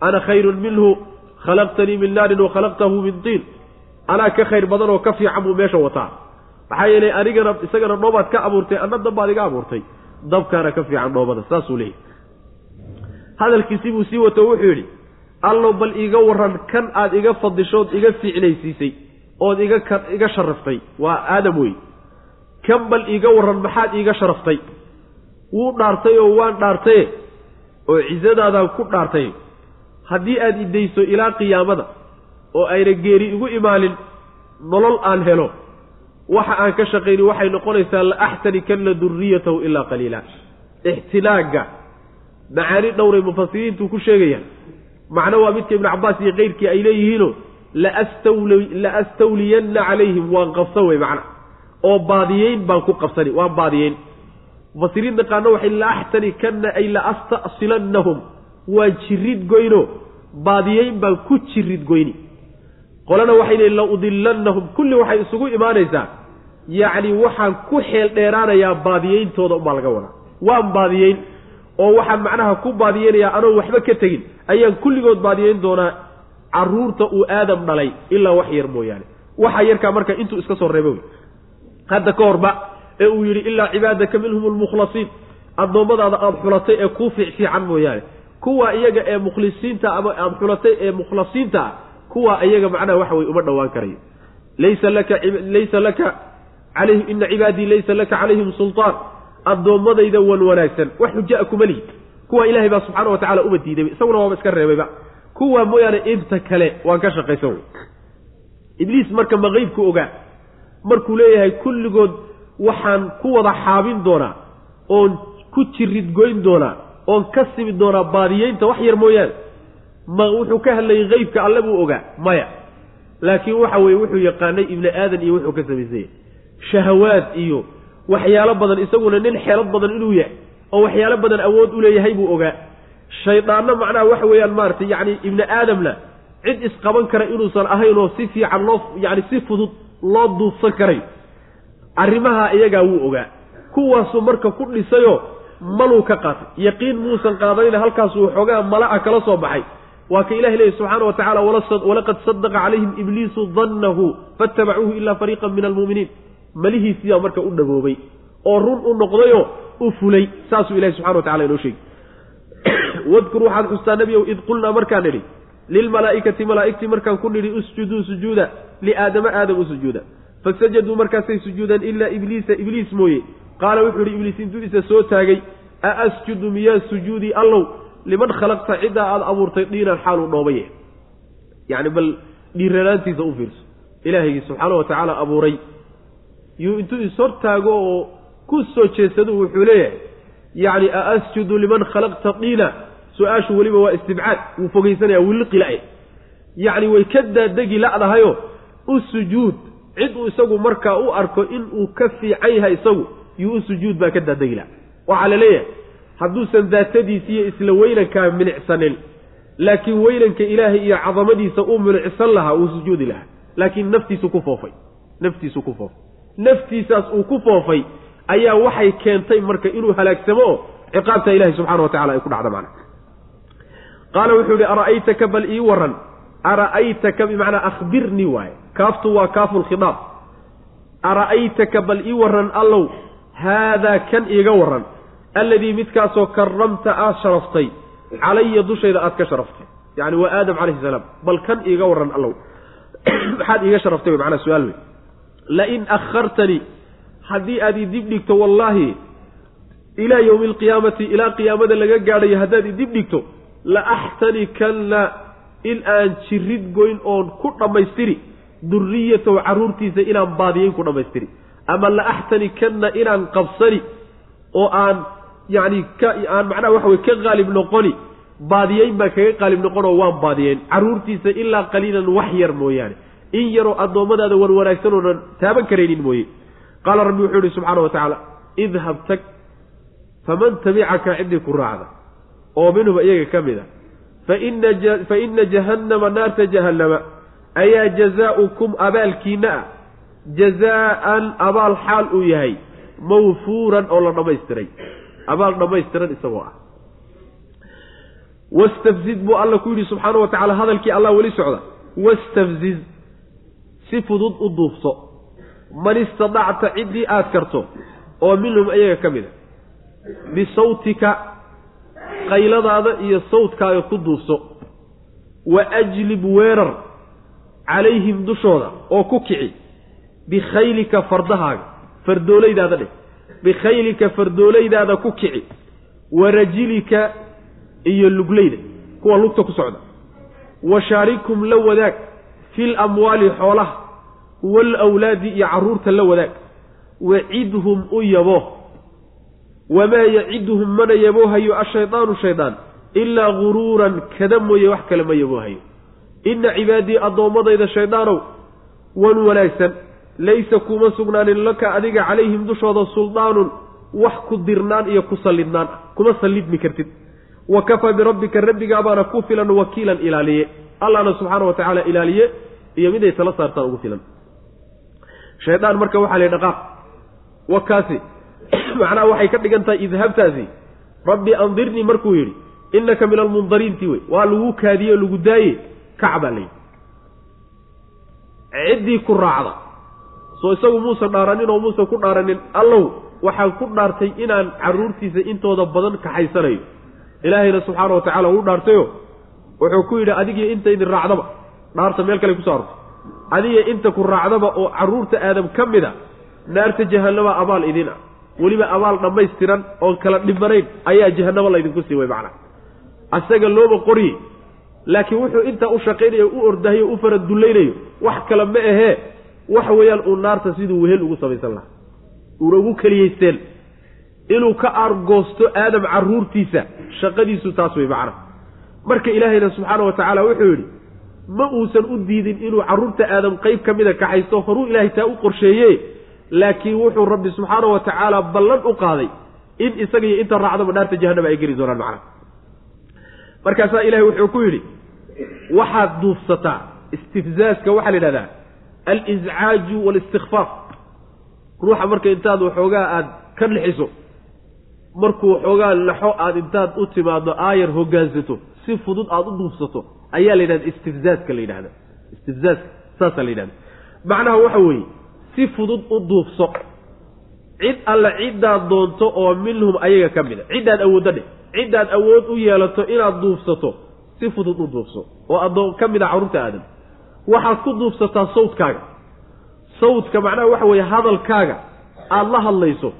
Ana khayrun minhu khalaqtanii min naarin wa khalaqtahu min tiin. Anaa ka khayr badan oo ka fiican buu meesha wataa. Maxaa yeelay anigana isagana dhoobaad ka abuurtay anna dabbaad iga abuurtay. Dabkaana ka fiican dhoobada saasuu leeyahy hadalkiisii buu sii wato wuxuu yidhi allow bal iiga warran kan aad iga fadishood iga fiicnaysiisay ood iga iga sharaftay waa aadam wey kan bal iiga warran maxaad iiga sharaftay wuu dhaartay oo waan dhaartaye oo cisadaadaan ku dhaartay. Haddii aad idayso ilaa qiyaamada oo ayna geeri igu imaanin nolol aan helo waxa aan ka shaqayni waxay noqonaysaa la axtanikanna duriyatahu ilaa qaliila. Ixtilaagga macaani dhowray mufasiriintu ku sheegayaan. Macno waa midka ibnu cabbaas iyo keyrkii ay leeyihiino la astawliyanna calayhim waan qabsan wey macna. Oo baadiyeyn baan ku qabsani waan baadiyeyn mufasiriin naqaano waxay la axtanikanna ay la asta'silannahum waan jirid goyno baadiyeyn baan ku jirid goyni. Qolana waxay leeyiin la udilannahum kulli waxay isugu imaanaysaa. Yacni waxaan ku xeel dheeraanayaa baadiyeyntooda unbaa laga wadaa. Waan baadiyeyn oo waxaan macnaha ku baadiyeynayaa anoo waxba ka tegin. Ayaan kulligood baadiyeyn doonaa carruurta uu aadam dhalay ilaa wax yar mooyaane. Waxa yarkaa marka intuu iska soo reeba wey. Hadda ka horba ee uu yidhi ilaa cibaadaka minhum almukhlasiin. Addoommadaada aada xulatay ee kuu fiicfiican mooyaane. Kuwa iyaga ee mukhlisiinta ama aada xulatay ee mukhlasiinta ah kuwa iyaga macnaha waxa weye uma dhowaan karayo. Laysa laka laysa laka calayhim ina cibaadii laysa laka calayhim sultaan. Addoommadayda wan wanaagsan. Wax xuja-a kuma lihi kuwa ilaahay baa subxaana wa tacala uma diidayba isaguna waaba iska reebayba kuwa mooyaane inta kale waan ka shaqaysan wey. Ibliis marka ma qeybku ogaa markuu leeyahay kulligood waxaan ku wada xaabin doonaa oon ku jirid goyn doonaa oon ka simi doonaa baadiyeynta wax yar mooyaane. Ma wuxuu ka hadlayay qeybka alle buu ogaa maya. Laakiin waxa weeye wuxuu yaqaanay ibni aadan iyo wuxuu ka samaysanyay shahawaad iyo waxyaalo badan isaguna nin xeelad badan inuu yahay oo waxyaalo badan awood u leeyahay buu ogaa. Shaydaanna macnaha waxa weeyaan maaragtay yacni ibni aadamna cid isqaban kara inuusan ahayn oo si fiican loo yacni si fudud loo duubsan karay arrimaha iyagaa wuu ogaa. Kuwaasuu marka ku dhisayoo maluu ka qaatay. Yaqiin muusan qaadanayna halkaasuu xoogaa mala-a kala soo baxay. Waa ka ilahi leeyahy subxaana wa tacala walaqad sadaqa calayhim ibliisu dannahu faatabacuuhu ilaa fariiqan min almu'miniin. Malihiisiibaa marka u dhaboobay oo run u noqdayoo u fulay. Saasuu ilahi subxana wa tacala inoo sheegi [CLEARS THROAT] wadkur waxaad xustaa nebiyow id qulnaa markaan nidhi lilmalaa'ikati malaa'igtii markaan ku nidhi usjuduu sujuuda liaadama aadam u sujuuda fasajaduu markaasay sujuudeen ilaa ibliisa ibliis mooye qaala wuxuu ihi ibliis intuu isa soo taagay a asjudu miyaa sujuudii allow liman khalaqta ciddaa aada abuurtay dhiinan xaaluu dhoobaye yacni bal dhiiranaantiisa u fiirso ilaahaygi subxaana wa tacaala abuuray yuu intuu ishortaago oo ku soo jeedsado wuxuu leeyahay yacni a asjudu liman khalaqta dhiina su'aashu weliba waa istibcaad wuu fogaysanaya williqila-e yacni way ka daadegi la'dahayo u sujuud cid uu isagu markaa u arko inuu ka fiican yahay isagu yuu sujuud baa ka daadegi la waxaa la leeyahay hadduusan daatadiisa iyo isla weynankaa minicsanin laakiin weynanka ilaahay iyo cadamadiisa uu minicsan lahaa wuu sujuudi lahaa. Laakiin naftiisu ku foofay naftiisu ku foofay. Naftiisaas uu ku foofay ayaa waxay keentay marka inuu halaagsamo oo ciqaabta ilahi subxana wa tacala ay ku dhacda macna qaala wuxuu yihi ara'aytaka bal ii waran ara'aytaka bimacnaa akhbirnii waaye kaaftu waa kaafu lkhidaab ara'aytaka bal ii waran allow. Haadaa kan iiga waran alladii midkaasoo karamta aad sharaftay. Calaya dushayda aad ka sharaftay. Yacni waa aadam calayhi salaam. Bal kan iiga waran allow. [CLEARS THROAT] Maxaad iiga sharaftay wey macnaa su'aal wey lain akhartanii haddii aad idib dhigto wallaahi ilaa yowmi alqiyaamati ilaa qiyaamada laga gaadhayo haddaad idib dhigto la axtanikanna in aan jirid goyn oon ku dhammaystiri duriyatahu carruurtiisa inaan baadiyeyn ku dhammaystiri ama la axtanikanna inaan qabsani oo aan yacni aan macnaha waxa weye ka qaalib noqoni baadiyeyn baan kaga qaalib noqonoo waan baadiyeyn. Carruurtiisa ilaa qaliilan wax yar mooyaane. In yaroo addoommadaada wan wanaagsan oonan taaban karaynin mooye. Qaala rabbi wuxuu ihi subxaana wa tacaala idhab tag faman tabicaka ciddii ku raacda. Oo minhum iyaga ka mid a fa ina jahannama naarta jahannama ayaa jazaa'ukum abaalkiinna ah jazaa'an abaal xaal uu yahay mawfuuran oo la dhammaystiray abaal dhammaystiran isagoo ah wastafzid buu alla ku yidhi subxaana wa tacala hadalkii allah weli socda wastafziz si fudud u duufso man istadacta ciddii aad karto oo minhum iyaga ka mid a bisawtika qayladaada iyo sawdkaaga ku duufso wa ajlib weerar calayhim dushooda oo ku kici. Bikhaylika fardahaaga fardoolaydaada dheh. Bikhaylika fardoolaydaada ku kici. Wa rajilika iyo lugleyda kuwa lugta ku socda. Wa shaarikhum la wadaag fil amwaali xoolaha wal awlaadi iyo carruurta la wadaag. Wacidhum u yabo wamaa yaciduhum mana yaboohayo ashaydaanu shaydaan ilaa guruuran kada mooye wax kale ma yaboohayo. Inna cibaadii addoommadayda shaydaanow wan wanaagsan. Laysa kuma sugnaanin laka adiga calayhim dushooda suldaanun wax ku dirnaan iyo ku sallidnaan ah kuma sallidmi kartid. Wa kafaa birabbika rabbigaabaana ku filan wakiilan ilaaliye. Allahna subxaana wa tacaala ilaaliye iyo miday tala saartaan ugu filan. Shaydaan marka waxaa la yidhi dhaqaaq wakaasi [COUGHS] macnaha waxay ka dhigan tahay idhabtaasi rabbi andirnii markuu yidhi innaka min almundariintii wey. Waa lagu kaadiye lagu daaye kac baa layidhi ciddii ku raacda. Soo isagu muusan dhaaranin oo muusan ku dhaaranin allow waxaan ku dhaartay inaan carruurtiisa intooda badan kaxaysanayo ilaahayna subxaana wa tacala uu dhaartayo. Wuxuu ku yidhi adigiyo inta idin raacdaba. Dhaarta meel kale kuso arortay adiga inta ku raacdaba oo carruurta aadam ka mid a naarta jahannama abaal idin ah weliba abaal dhammaystiran oon kala dhibanayn ayaa jahannamo laydinku sii way macnaha asaga looba qorye laakiin wuxuu intaa u shaqaynayo u ordahayo u faradullaynayo wax kale ma ahee waxa weeyaan uu naarta siduu wehel ugu samaysan lahaa. Uuna ugu keliyaysteen inuu ka argoosto aadam carruurtiisa shaqadiisu taas wey macnaha marka ilaahayna subxaana wa tacaala wuxuu yidhi ma uusan u diidin inuu carruurta aadam qeyb ka mida kaxaysto horuu ilaahay taa u qorsheeye laakiin wuxuu rabbi subxaana wa tacaala ballan u qaaday in isaga iyo inta raacdaba naarta jahannama ay geli doonaan macnaha. Markaasaa ilahay wuxuu ku yidhi waxaad duufsataa istifzaaska waxaa la yidhahdaa aliscaaju waalistikfaaf ruuxa marka intaad waxoogaa aada ka lixiso markuu waxoogaa laxo aada intaad u timaado aayar hoggaansato si fudud aada u duufsato ayaa la yidhahda istifzaaska la yidhahda istifzaaska saasaa la yidhahda macnaha waxa weeye si fudud u duufso cid alle ciddaad doonto oo minhum ayaga ka mid a. Ciddaad awooddo dheh. Ciddaad awood u yeelato inaad duufsato si fudud u duufso oo addoon ka mid a carruurta aadam. Waxaad ku duubsataa sawdkaaga sawdka macnaha waxa weeye hadalkaaga aada la hadlayso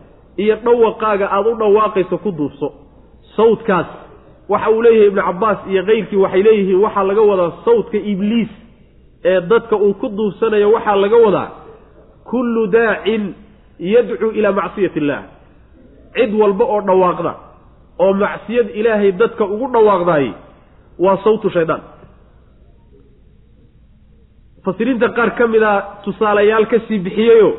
iyo dhawaqaaga aada u dhawaaqayso ku duubso. Sawdkaas waxa uu leeyahay ibnu cabbaas iyo keyrkii waxay leeyihiin waxaa laga wadaa sawdka ibliis ee dadka uu ku duubsanayo waxaa laga wadaa kullu daacin yadcuu ilaa macsiyati illaah. Cid walba oo dhawaaqda oo macsiyad ilaahay dadka ugu dhawaaqdaayey waa sawtu shaydaan. Mufasiriinta qaar ka mid a tusaalayaal ka sii bixiyeyo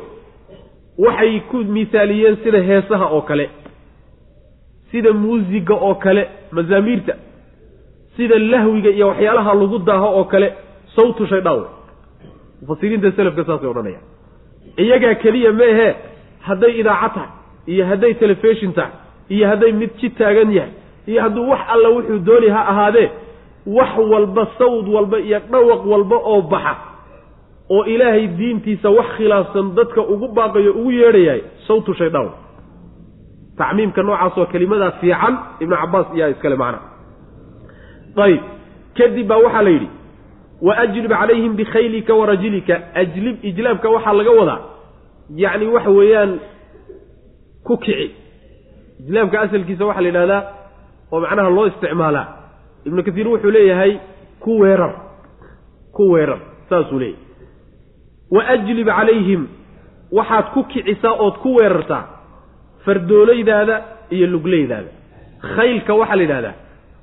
waxay ku misaaliyeen sida heesaha oo kale sida muusiga oo kale mazaamiirta sida lahwiga iyo waxyaalaha lagu daaho oo kale sawtu shaydaan. Mufasiriinta selafka saasay odhanayaan iyagaa keliya meehe hadday idaaca tahay iyo hadday telefishin tahay iyo hadday mid ji taagan yahay iyo hadduu wax alla wuxuu dooni ha ahaadee wax walba sawd walba iyo dhawaq walba oo baxa oo ilaahay diintiisa wax khilaafsan dadka ugu baaqayo ugu yeedhayahay sawtu shaydaan tacmiimka noocaasoo kelimadaa fiican ibnu cabbaas iyaa iskale macna. Ayib kadib baa waxaa la yidhi wa ajlib calayhim bikhaylika wa rajilika ajlib ijlaabka waxaa laga wadaa yacni waxa weeyaan ku kici. Ijlaabka asalkiisa waxaa la yidhahdaa oo macnaha loo isticmaalaa ibnu kasiir wuxuu leeyahay ku weerar ku weerar saasuu leeyahy wa ajlib calayhim waxaad ku kicisaa ood ku weerartaa fardoolaydaada iyo lugleydaada khaylka waxaa la yidhahdaa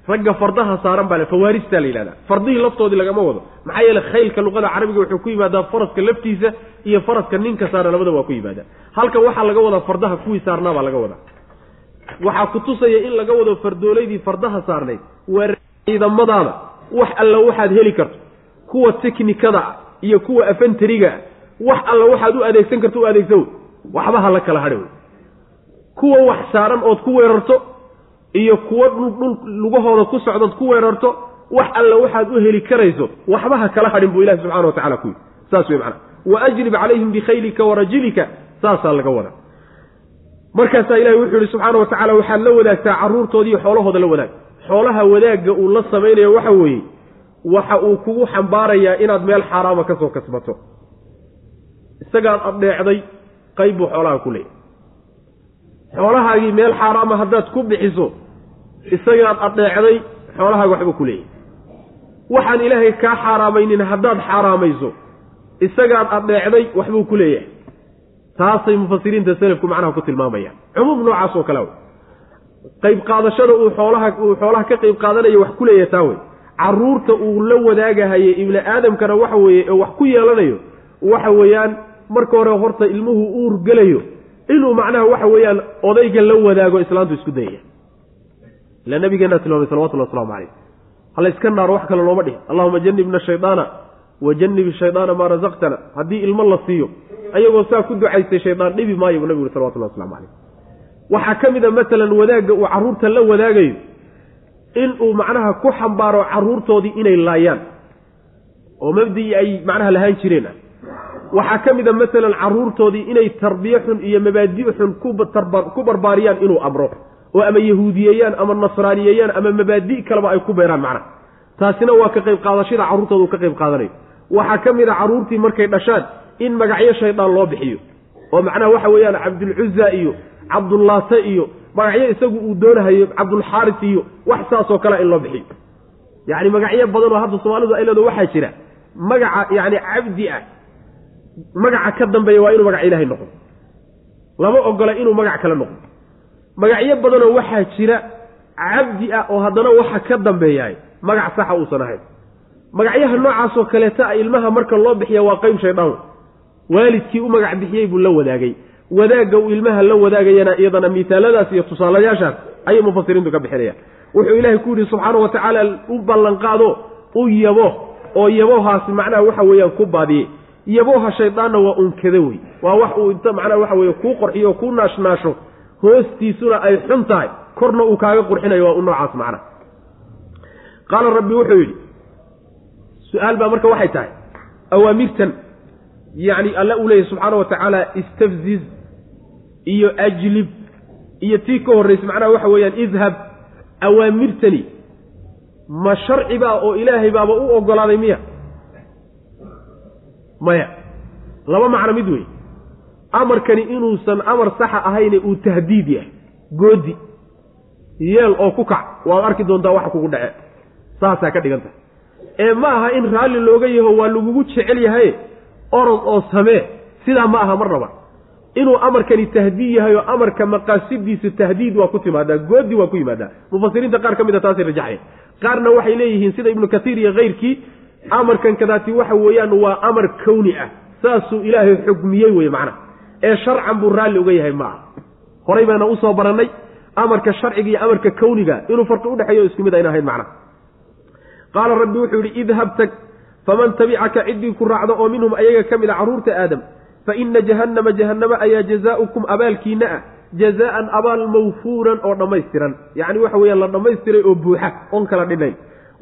ragga fardaha saaran baa le fawaaristaa la yidhahdaa. Fardihii laftoodii lagama wado. Maxaa yeele khaylka luqada carabiga wuxuu ku yimaadaa faraska laftiisa iyo faraska ninka saara labada waa ku yimaadaa. Halkan waxaa laga wadaa fardaha kuwii saarnaa baa laga wadaa. Waxaa ku tusaya in laga wado fardoolaydii fardaha saarnayd waa ciidamadaada. Wax alla waxaad heli karto kuwa teknikada ah iyo kuwa afantariga ah wax alla waxaad u adeegsan karto u adeegsan waxba ha la kala hadhi wey kuwa wax saaran ood ku weerarto iyo kuwo dhuldhul lugahooda ku socdood ku weerarto wax alla waxaad u heli karayso waxba ha kala hadhin buu ilahi subxana wa tacala ku yidhi. Saas wey macana wa ajlib calayhim bikhaylika wa rajilika saasaa laga wadaa. Markaasaa ilahi wuxuu yihi subxaana wa tacala waxaad la wadaagtaa carruurtoodiiyo xoolahooda la wadaag xoolaha wadaagga uu la samaynayo waxa weeye waxa uu kugu xambaarayaa inaad meel xaaraama ka soo kasbato. Isagaad adheecday qayb buu xoolaha ku leeyahy xoolahaagii meel xaaraama haddaad ku bixiso isagaad adheecday xoolahaaga waxbuu ku leeyahy waxaan ilaahay kaa xaaraamaynin haddaad xaaraamayso. Isagaad adheecday waxbuu ku leeyahay. Taasay mufasiriinta selafku macnaha ku tilmaamayaan. Cumuum noocaas oo kale wey. Qayb qaadashada uu xoolaha uu xoolaha ka qayb qaadanayo wax ku leeyahay taa wey. Carruurta uu la wadaagahaye ibni aadamkana waxa weeye oo wax ku yeelanayo waxa weeyaan marka hore horta ilmuhu uur gelayo. Inuu macnaha waxa weeyaan odayga la wadaago islaantu isku dayaya ila nabigeena tilmaamay salawatullhi waslamu calayh hala iska naaro wax kale looma dhihin allahuma janibna shaydaana wa janib shaydaana maa rasaqtana haddii ilmo la siiyo ayagoo saa ku ducaystay shaydaan dhibi maayo buu nabigu uri salawatullahi waslamu calayh waxaa ka mid a masalan wadaagga uu carruurta la wadaagayo. Inuu macnaha ku xambaaro carruurtoodii inay laayaan. Oo mabdii ay macnaha lahaan jireen. Ah waxaa ka mid a masalan carruurtoodii inay tarbiye xun iyo mabaadi' xun ku barbaariyaan inuu amro oo ama yahuudiyeeyaan ama nasraaniyeeyaan ama mabaadi' kaleba ay ku beeraan macnaha taasina waa ka qayb qaadashada carruurtooda uu ka qayb qaadanayo waxaa ka mid a carruurtii markay dhashaan in magacyo shaydaan loo bixiyo. Oo macnaha waxa weeyaan cabdulcuza iyo cabdullaate iyo magacyo isagu uu doonahayo cabdulxaaris iyo wax saasoo kalea in loo bixiyo. Yacni magacyo badan oo hadda soomaalidu ay leedo waxaa jira magaca yacni cabdi ah magaca ka dambeeya waa inuu magac ilaahay noqdo. Lama ogola inuu magac kale noqdo magacyo badanoo waxaa jira cabdi ah oo haddana waxa ka dambeeyahay magac saxa uusan ahayn. Magacyaha noocaasoo kaleeta a ilmaha marka loo bixiya waa qeyb shaydaan waalidkii u magac bixiyey buu la wadaagay. Wadaagga uu ilmaha la wadaagayana iyadana misaaladaas iyo tusaalayaashaas ayay mufasiriintu ka bixinayaan wuxuu ilaahay ku yidhi subxaana wa tacaala u ballanqaado u yabo oo yabohaasi macnaha waxa weeyaan ku baadiyey yaboha shaydaanna waa unkada wey waa wax uu inta macnaha waxa weeye kuu qorxiyo o kuu naashnaasho hoostiisuna ay xun tahay. Korna uu kaaga qurxinayo waa u noocaas macnaha qaala rabbi wuxuu yidhi su'aal baa marka waxay tahay. Awaamirtan yacni alla uu leeyahy subxaana wa tacaala istafziz iyo ajlib iyo tii ka horraysa macnaha waxa weeyaan idhab. Awaamirtani ma sharci baa oo ilaahay baaba u ogolaaday miya? Maya. Laba macno mid wey amarkani inuusan amar saxa ahayne uu tahdiid yahay goodi yeel oo ku kac waad arki doontaa waxa kugu dhace. Saasaa ka dhigan tahay. Ee ma aha in raalli looga yaho waa lagugu jecel yahay orod oo samee sidaa ma aha marnaba inuu amarkani tahdiid yahay oo amarka maqaasidiisa tahdiid waa ku timaadaa goodi waa ku yimaadaa. Mufasiriinta qaar ka mid a taasay rajaxaya qaarna waxay leeyihiin sida ibnu katiir iyo kayrkii amarkan kadaati waxa weeyaan waa amar kowni ah. Saasuu ilaahay xukmiyey weye macnaha ee sharcan buu raalli uga yahay ma aha horay baana u soo barannay amarka sharciga iyo amarka kowniga inuu farqi udhexeeyo isku mid ayna ahayn macnaha qaala rabbi wuxuu yidhi idhab tag faman tabicaka ciddii ku raacdo oo minhum ayaga ka mid a carruurta aadam fa ina jahannama jahannama ayaa jazaaukum abaalkiina ah jazaan abaal mawfuuran oo dhammaystiran. Yacni waxa weeyaan la dhammaystiray oo buuxa oon kala dhinayn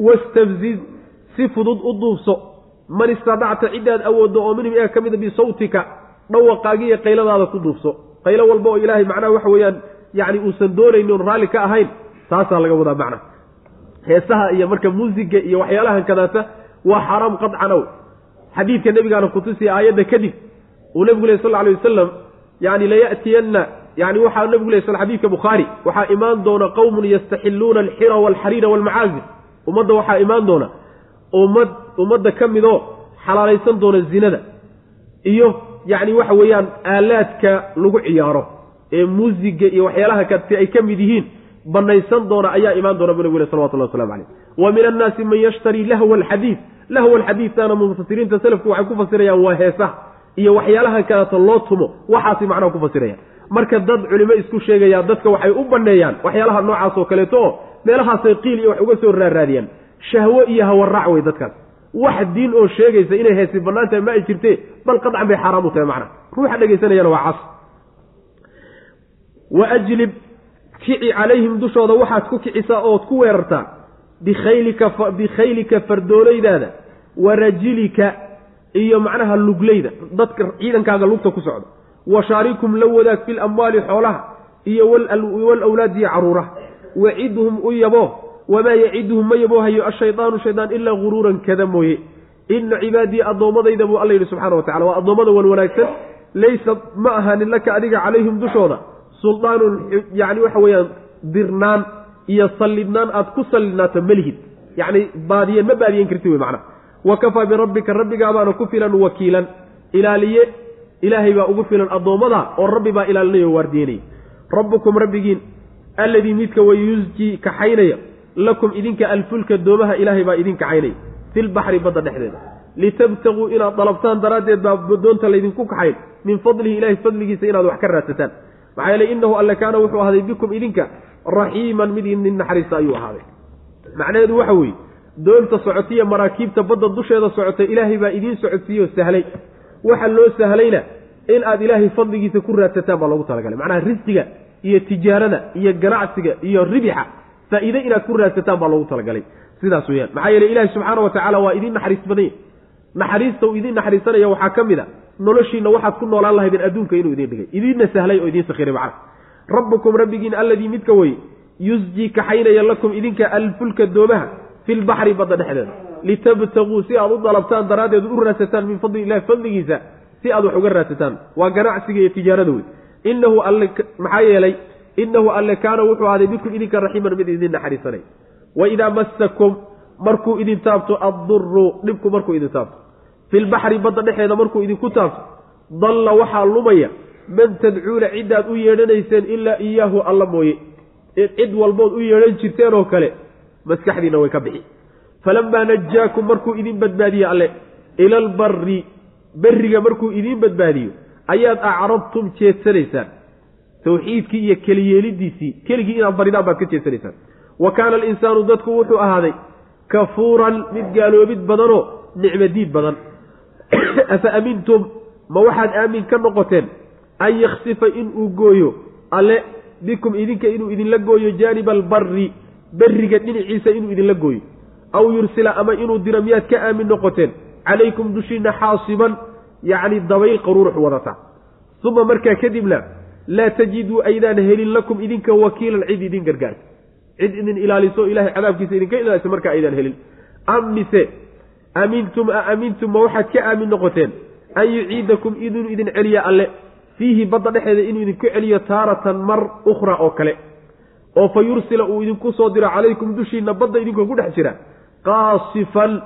wastafziz si fudud u duubso man istadacta ciddaad awooddo oo minhum iyaga ka mida bisawtika dhawaqaagiiyo qayladaada ku duubso. Qaylo walba oo ilaahay macnaha waxa weeyaan yacni uusan doonaynin oon raalli ka ahayn taasaa laga wadaa macnaha. Heesaha iyo marka muusiga iyo waxyaalahan kadaata waa xaaraam qadcan ow xadiidka nebigaana kutusiya aayadda kadib uu nebigu leh sal alay wasalam yani laya'tiyanna yani waxaa nebigu leh sl xadiidka bukhaari waxaa imaan doona qowmun yastaxiluuna alxira waalxariira waalmacaazir ummadda waxaa imaan doona ummad ummadda ka midoo xalaalaysan doona zinada iyo yacni waxa weeyaan aalaadka lagu ciyaaro ee muusiga iyo waxyaalaha kati ay ka mid yihiin banaysan doona ayaa imaan doona bu nabig salawatullah waslamu caleyh wa min annaasi man yashtarii lahwa alxadiid lahwa alxadiidtaana mufasiriinta selafku waxay ku fasirayaan waa heesaha iyo waxyaalahan kaleeto loo tumo waxaasay macnaha ku fasirayaan marka dad culimo isku sheegayaa dadka waxay u banneeyaan waxyaalaha noocaas oo kaleeto oo meelahaasay qiil iyo wax uga soo raaraadiyaan shahwo iyo hawaraac wey dadkaas wax diin oo sheegaysa inay heesi bannaan tahay ma ay jirtee bal qadcan bay xaaraam u tahay macnaha ruuxa dhegaysanayana waa cas. Wa ajlib kici calayhim dushooda waxaad ku kicisaa ood ku weerartaa bikhaylika bikhaylika fardoolaydaada wa rajilika iyo macnaha lugleyda dadka ciidankaaga lugta ku socda. Wa shaarikum la wadaag fil amwaali xoolaha iyo walawlaadi iyo caruuraha. Wacidhum u yabo wamaa yaciduhum ma yaboohayo ashaydaanu shaydaan ilaa guruuran kada mooye ina cibaadii addoommadayda buu alla yidhi subxana wa tacala waa addoommada wan wanaagsan laysa ma ahaanin laka adiga calayhim dushooda suldaanun yacni waxa weeyaan dirnaan iyo sallidnaan aad ku sallidnaato melihid yacni baadiyeen ma baadiyen karti wey macnaha wa kafaa birabbika rabbigaabaana ku filan wakiilan ilaaliye ilaahay baa ugu filan addoommada oo rabbi baa ilaalinaya o waardiyenaya rabbukum rabbigiin alladii midka way yusjii kaxaynaya lakum idinka alfulka doomaha ilaahay baa idin kaxaynaya filbaxri badda dhexdeeda. Litabtaguu inaad dalabtaan daraaddeed baa doonta laydinku kaxayn min fadlihi ilahay fadligiisa inaad wax ka raadsataan. Maxaa yeele innahu alle kaana wuxuu ahaaday bikum idinka raxiiman mid idin naxariista ayuu ahaaday. Macnaheedu waxa weeye doonta socotiya maraakiibta badda dusheeda socota ilaahay baa idiin socodsiiyo sahlay. Waxa loo sahlayna in aad ilaahay fadligiisa ku raadsataan baa loogu talagalay. Macnaha risqiga iyo tijaarada iyo ganacsiga iyo ribixa faa'iide inaad ku raadsataan baa loogu talagalay sidaas weyaan maxaa yeele ilaahi subxaana wa tacaala waa idiin naxariis badanya naxariista uu idiin naxariisanaya waxaa ka mid a noloshiina waxaad ku noolaan lahaydeen adduunka inuu idiin dhigay idiinna sahlay oo idiin sakhiray macna rabbukum rabbigiin alladii midka weye yusjii kaxaynaya lakum idinka alfulka doomaha filbaxri badda dhexdeeda litabtaguu si aad u dalabtaan daraaddeed u raadsataan min fadli illahi fadligiisa si aad wax uga raadsataan waa ganacsiga iyo tijaarada wey alle maxaa yeelay inahu alle kaana wuxuu ahaaday bikum idinka raxiiman mid idin naxariisanay. Waidaa massakum markuu idin taabto adduru dhibku markuu idin taabto. Filbaxri badda dhexeeda markuu idinku taabto dalla waxaa lumaya man tadcuuna ciddaad u yeedhanayseen ilaa iyaahu alla mooye. Cid walbood u yeedhan jirteen oo kale maskaxdiina way ka bixi. Falamaa najaakum markuu idin badbaadiye alle ila albarri berriga markuu idiin badbaadiyo ayaad acrabtum jeedsanaysaan tawxiidkii iyo keliyeelidiisii keligii inaad baridaan baad ka jeedsanaysaan wa kaana alinsaanu dadku wuxuu ahaaday kafuuran mid gaaloobid badanoo nicmadiid badan. [COUGHS] Afa amintum ma waxaad aamin ka noqoteen an yaksifa inuu gooyo? Alle bikum idinka inuu idinla gooyo jaaniba albarri berriga dhinaciisa inuu idinla gooyo. Aw yursila ama inuu diro miyaad ka aamin noqoteen calaykum dushiina xaasiban yacni dabayl qaruurux wadata uma markaa kadibna laa tajiduu aydaan helin lakum idinka wakiilan cid idin gargaarta cid idin ilaaliso ilahay cadaabkiisa idinka ilaalisa markaa aydaan helin. Am mise amintum a amintum ma waxaad ka aamin noqoteen? An yuciidakum inuu idin celiyo alle. Fiihi badda dhexeeda inuu idinku celiyo taaratan mar ukhra oo kale. Oo fa yursila uu idinku soo diro calaykum dushiinna badda idinkoo ku dhex jira. Qaasifan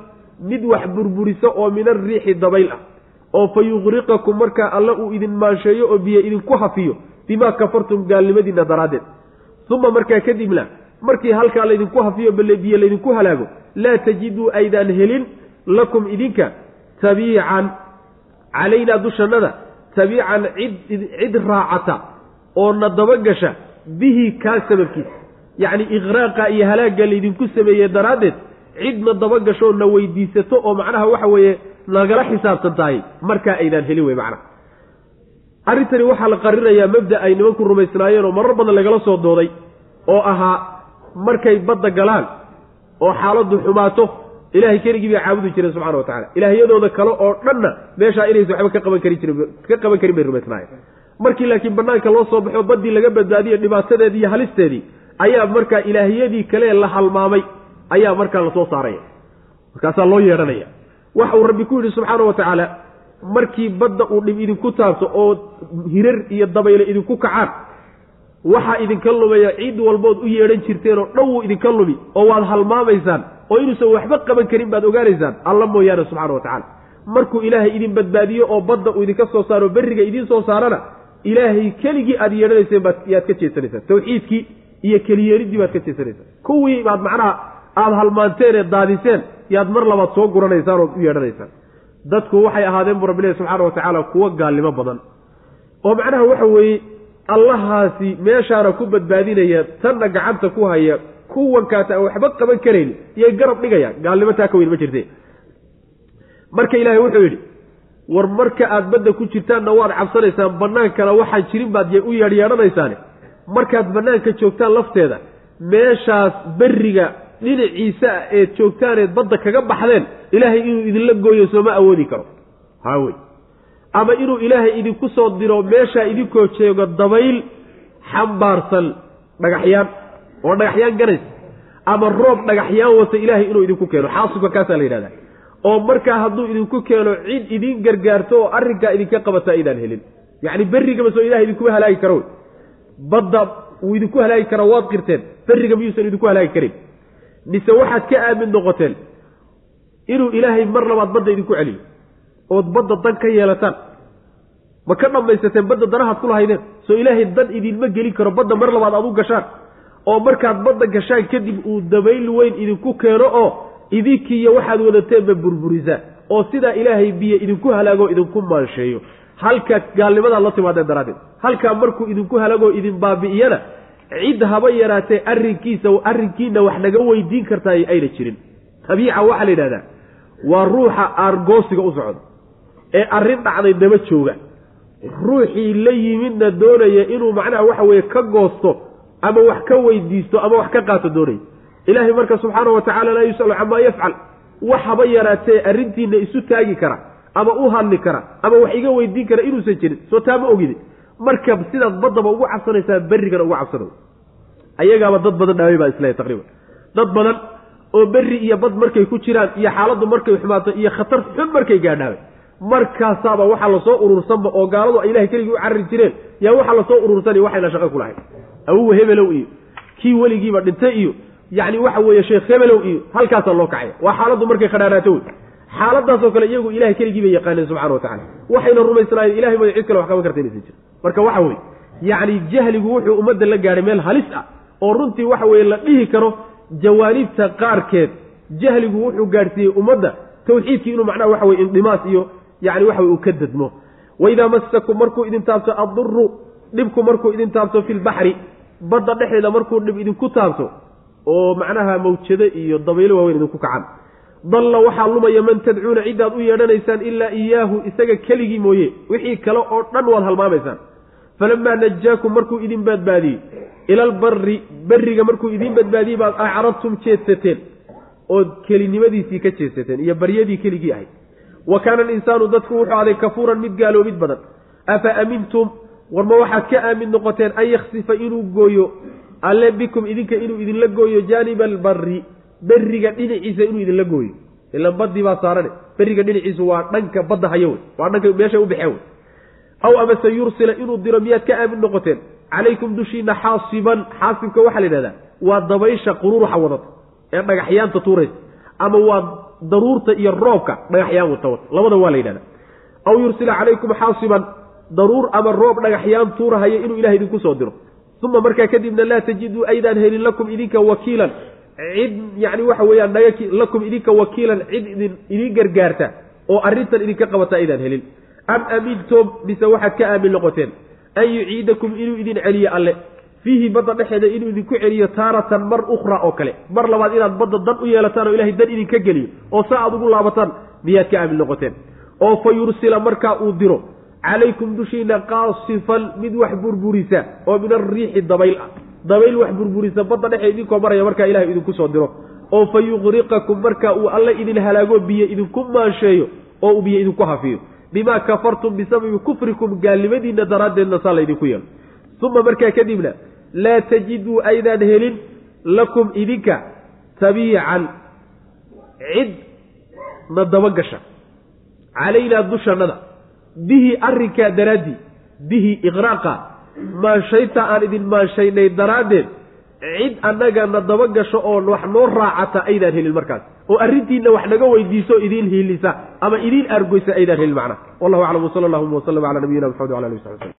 mid wax burburisa oo min arriixi dabayl ah. Oo fa yuqriqakum markaa alle uu idin maansheeyo oo biyo idinku hafiyo bimaa kafartum gaalnimadiinna daraaddeed uma markaa kadibna markii halkaa laydinku hafiyo biyo laydinku halaago laa tajiduu aydaan helin lakum idinka tabiican calaynaa dushannada tabiican cid cid raacata oo na dabagasha bihi kaa sababkiisa yacni iqraaqa iyo halaagga laydinku sameeye daraaddeed cidna dabagasho na weydiisato oo macnaha waxa weeye nagala xisaabtan tahay markaa aydaan helin wey macnaha arrintani waxaa la qarinayaa mabda ay nimanku rumaysnaayeen oo marar badan lagala soo dooday oo ahaa markay badda galaan oo xaaladdu xumaato ilahay keligii bay caabudi jireen subxana wa tacala ilaahyadooda kale oo dhanna meeshaa inaysa waxba ka qaban kari jirin ka qaban karin bay rumaysnaayeen. Markii laakiin banaanka loo soo baxo baddii laga badbaadiyo dhibaatadeedii iyo halisteedii ayaa markaa ilaahyadii kale la halmaamay ayaa markaa la soo saaraya. Markaasaa loo yeedhanaya. Waxa uu rabbi ku yidhi subxaana wa tacaala markii badda uu dhib idinku taabto oo hirar iyo dabayle idinku kacaan waxaa idinka lumaya ciid walbood u yeedhan jirteen oo dhan wuu idinka lumi oo waad halmaamaysaan oo inuusan waxba qaban karin baad ogaanaysaan alla mooyaane subxana wa tacala markuu ilaahay idin badbaadiyo oo badda uu idinka soo saaro berriga idiin soo saarana ilaahay keligii aad yeedhanayseen baad yaad ka jeesanaysaan. Tawxiidkii iyo keliyeeliddii baad ka jeesanaysaan. Kuwii baad macnaha aada halmaanteen ee daadiseen yaad mar labaad soo guranaysaan ood u yeedhanaysaan dadku waxay ahaadeen bu rabbilahi subxaana wa tacaala kuwo gaalnimo badan. oo macnaha waxa weeye allahaasi meeshaana ku badbaadinaya tanna gacanta ku haya kuwankaata aan waxba qaban karayn iyay garab dhigayaan. Gaalnimo taa ka weyn ma jirte marka ilaahay wuxuu yidhi war marka aad badda ku jirtaanna waad cabsanaysaan bannaankana waxaan jirin baad u yeedhyeedhanaysaane markaad bannaanka joogtaan lafteeda meeshaas berriga dhinaciisa ah eed joogtaaneed badda kaga baxdeen ilaahay inuu idinla gooyo sooma awoodi karo. Haawey ama inuu ilaahay idinku soo diro meeshaa idinkoo jeego dabayl xambaarsan dhagaxyaan oo dhagaxyaan ganaysa ama roob dhagaxyaan wata ilaahay inuu idinku keeno. Xaasibka kaasaa la yidhahdaa. Oo markaa hadduu idinku keeno cid idin gargaarto oo arrinkaa idinka qabata aydaan helin. Yacni berrigaba soo ilahay idinkuma halaagi karo. Wey badda wuu idinku halaagi karaa waad qirteen. Berriga miyuusan idinku halaagi karin mise waxaad ka aamin noqoteen inuu ilaahay mar labaad badda idinku celiyo ood badda dan ka yeelataan. Ma ka dhammaysateen badda danahaad ku lahaydeen soo ilaahay dan idinma gelin karo badda mar labaad aad u gashaan? Oo markaad badda gashaan kadib uu dabayl weyn idinku keeno oo idinkiiyo waxaad wadateenba burburisaan oo sidaa ilaahay biyo idinku halaago idinku maansheeyo. Halka gaalnimadaad la timaadeen daraaddeed. Halkaa markuu idinku halagoo idin baabi'iyana cid haba yaraatee arrinkiisa arrinkiina wax naga weydiin kartaa ayna jirin. Tabiica waxaa la yidhahdaa waa ruuxa aargoosiga u socda ee arrin dhacday daba jooga. Ruuxii la yimidna doonaya inuu macnaha waxa weeye ka goosto ama wax ka weydiisto ama wax ka qaato doonaya. Ilaahay marka subxaana wa tacala laa yus'alu camaa yafcal. Wax haba yaraatee arrintiina isu taagi kara ama u hadli kara ama wax iga weydiin kara inuusan jirin. Soo taa ma ogide marka sidaad baddaba ugu cabsanaysaa berrigana ugu cabsanayo ayagaaba dad badan dhaaway baa isleeyahy taqriiban. Dad badan oo berri iyo bad markay ku jiraan iyo xaaladdu markay xumaato iyo khatar xun markay gaadhaabay markaasaaba waxaa la soo urursanba oo gaaladu ay ilahay keligii u carari jireen yaa waxaa la soo urursanay waxayna shaqo ku lahayd. Awuwa hebelow iyo kii weligiiba dhintay iyo yacni waxa weeye sheekh hebelow iyo halkaasaa loo kacaya waa xaaladdu markay khadhaaraato wey xaaladaasoo kale iyagu ilahay keligii bay yaqaaneen subxana wa tacala waxayna rumaysnaayeen ilahay mooya cid kale wax qaban karta inaysan jir marka waxa weye yacni jahligu wuxuu ummadda la gaadhay meel halis ah oo runtii waxa weeye la dhihi karo jawaanibta qaarkeed. Jahligu wuxuu gaadhsiiyey ummadda tawxiidkii inuu macnaha waxa weye indhimaas iyo yacni waxa weye uu ka dadmo. Waidaa masakum markuu idin taabto adduru dhibku markuu idin taabto fi lbaxri badda dhexeeda markuu dhib idinku taabto oo macnaha mawjado iyo dabaylo waaweyn idinku kacan dalla waxaa lumaya man tadcuuna ciddaad u yeedhanaysaan ilaa iyaahu isaga keligii mooye wixii kale oo dhan waad halmaamaysaan. Falamaa najaakum markuu idin badbaadiyey ila albarri berriga markuu idiin badbaadiyey baad acradtum jeedsateen ood kelinimadiisii ka jeedsateen iyo baryadii keligii ahayd. Wa kaana alinsaanu dadku wuxuu aday kafuuran mid gaaloobid badan. Afa amintum? Warma waxaad ka aamin noqoteen an yaksifa inuu gooyo alle bikum idinka inuu idinla gooyo jaaniba albarri berriga dhinaciisa inuu idinla gooyo. Ilan badii baa saarane. Beriga dhinaciisu waa dhanka badda hayo wey. Waa dhanka meesha u baxeen wey. Aw amase yursila inuu diro miyaad ka aamin noqoteen. Calaykum dushiina xaasiban. Xaasibka waxaa la yidhahdaa waa dabaysha qururuxa wadata ee dhagaxyaanta tuuraysa. Ama waa daruurta iyo roobka dhagaxyaan wata wata labada waa la yidhahda aw yursila calaykum xaasiban. Daruur ama roob dhagaxyaan tuurahaya inuu ilaha idinku soo diro. Uma markaa kadibna laa tajiduu aydaan helin lakum idinka wakiilan cid yani waxa weeyaan lakum idinka wakiilan cid idin idin gargaarta oo arrintan idinka qabata aydaan helin. Am amintum mise waxaad ka aamin noqoteen an yuciidakum inuu idin celiyo alle. Fiihi badda dhexeeda inuu idinku celiyo taaratan mar ukhra oo kale. Mar labaad inaad badda dan u yeelataan oo ilahay dan idinka geliyo oo saa aad ugu laabataan miyaad ka aamin noqoteen. Oo fa yursila markaa uu diro calaykum dushiina qaasifan mid wax burburisa oo min ariixi dabayl ah dabayl wax burburisa badda dhexe idinkoo maraya markaa ilahay idinku soo diro. Oo fa yuqriqakum markaa uu alle idin halaago biyo idinku maansheeyo oo uu biyo idinku hafiyo. Bimaa kafartum bisababi kufrikum gaalnimadiina daraaddeedna saa laydinku yeelo. Uma markaa kadibna laa tajiduu aydaan helin lakum idinka tabiican. Cid na dabagasha calaynaa dushannada. Bihi arrinkaa daraaddii bihi iqraaqa maanshayta aan idin maanshaynay daraaddeed cid annaga na dabagasho oo wax noo raacata aydaan helin markaas. Oo arrintiina wax naga weydiiso idiin hiilisa ama idiin argoysa aydaan helin macnaha wallahu aclam wsala allahuma wslm cala nabiyina maxamed wala ali w sabi slm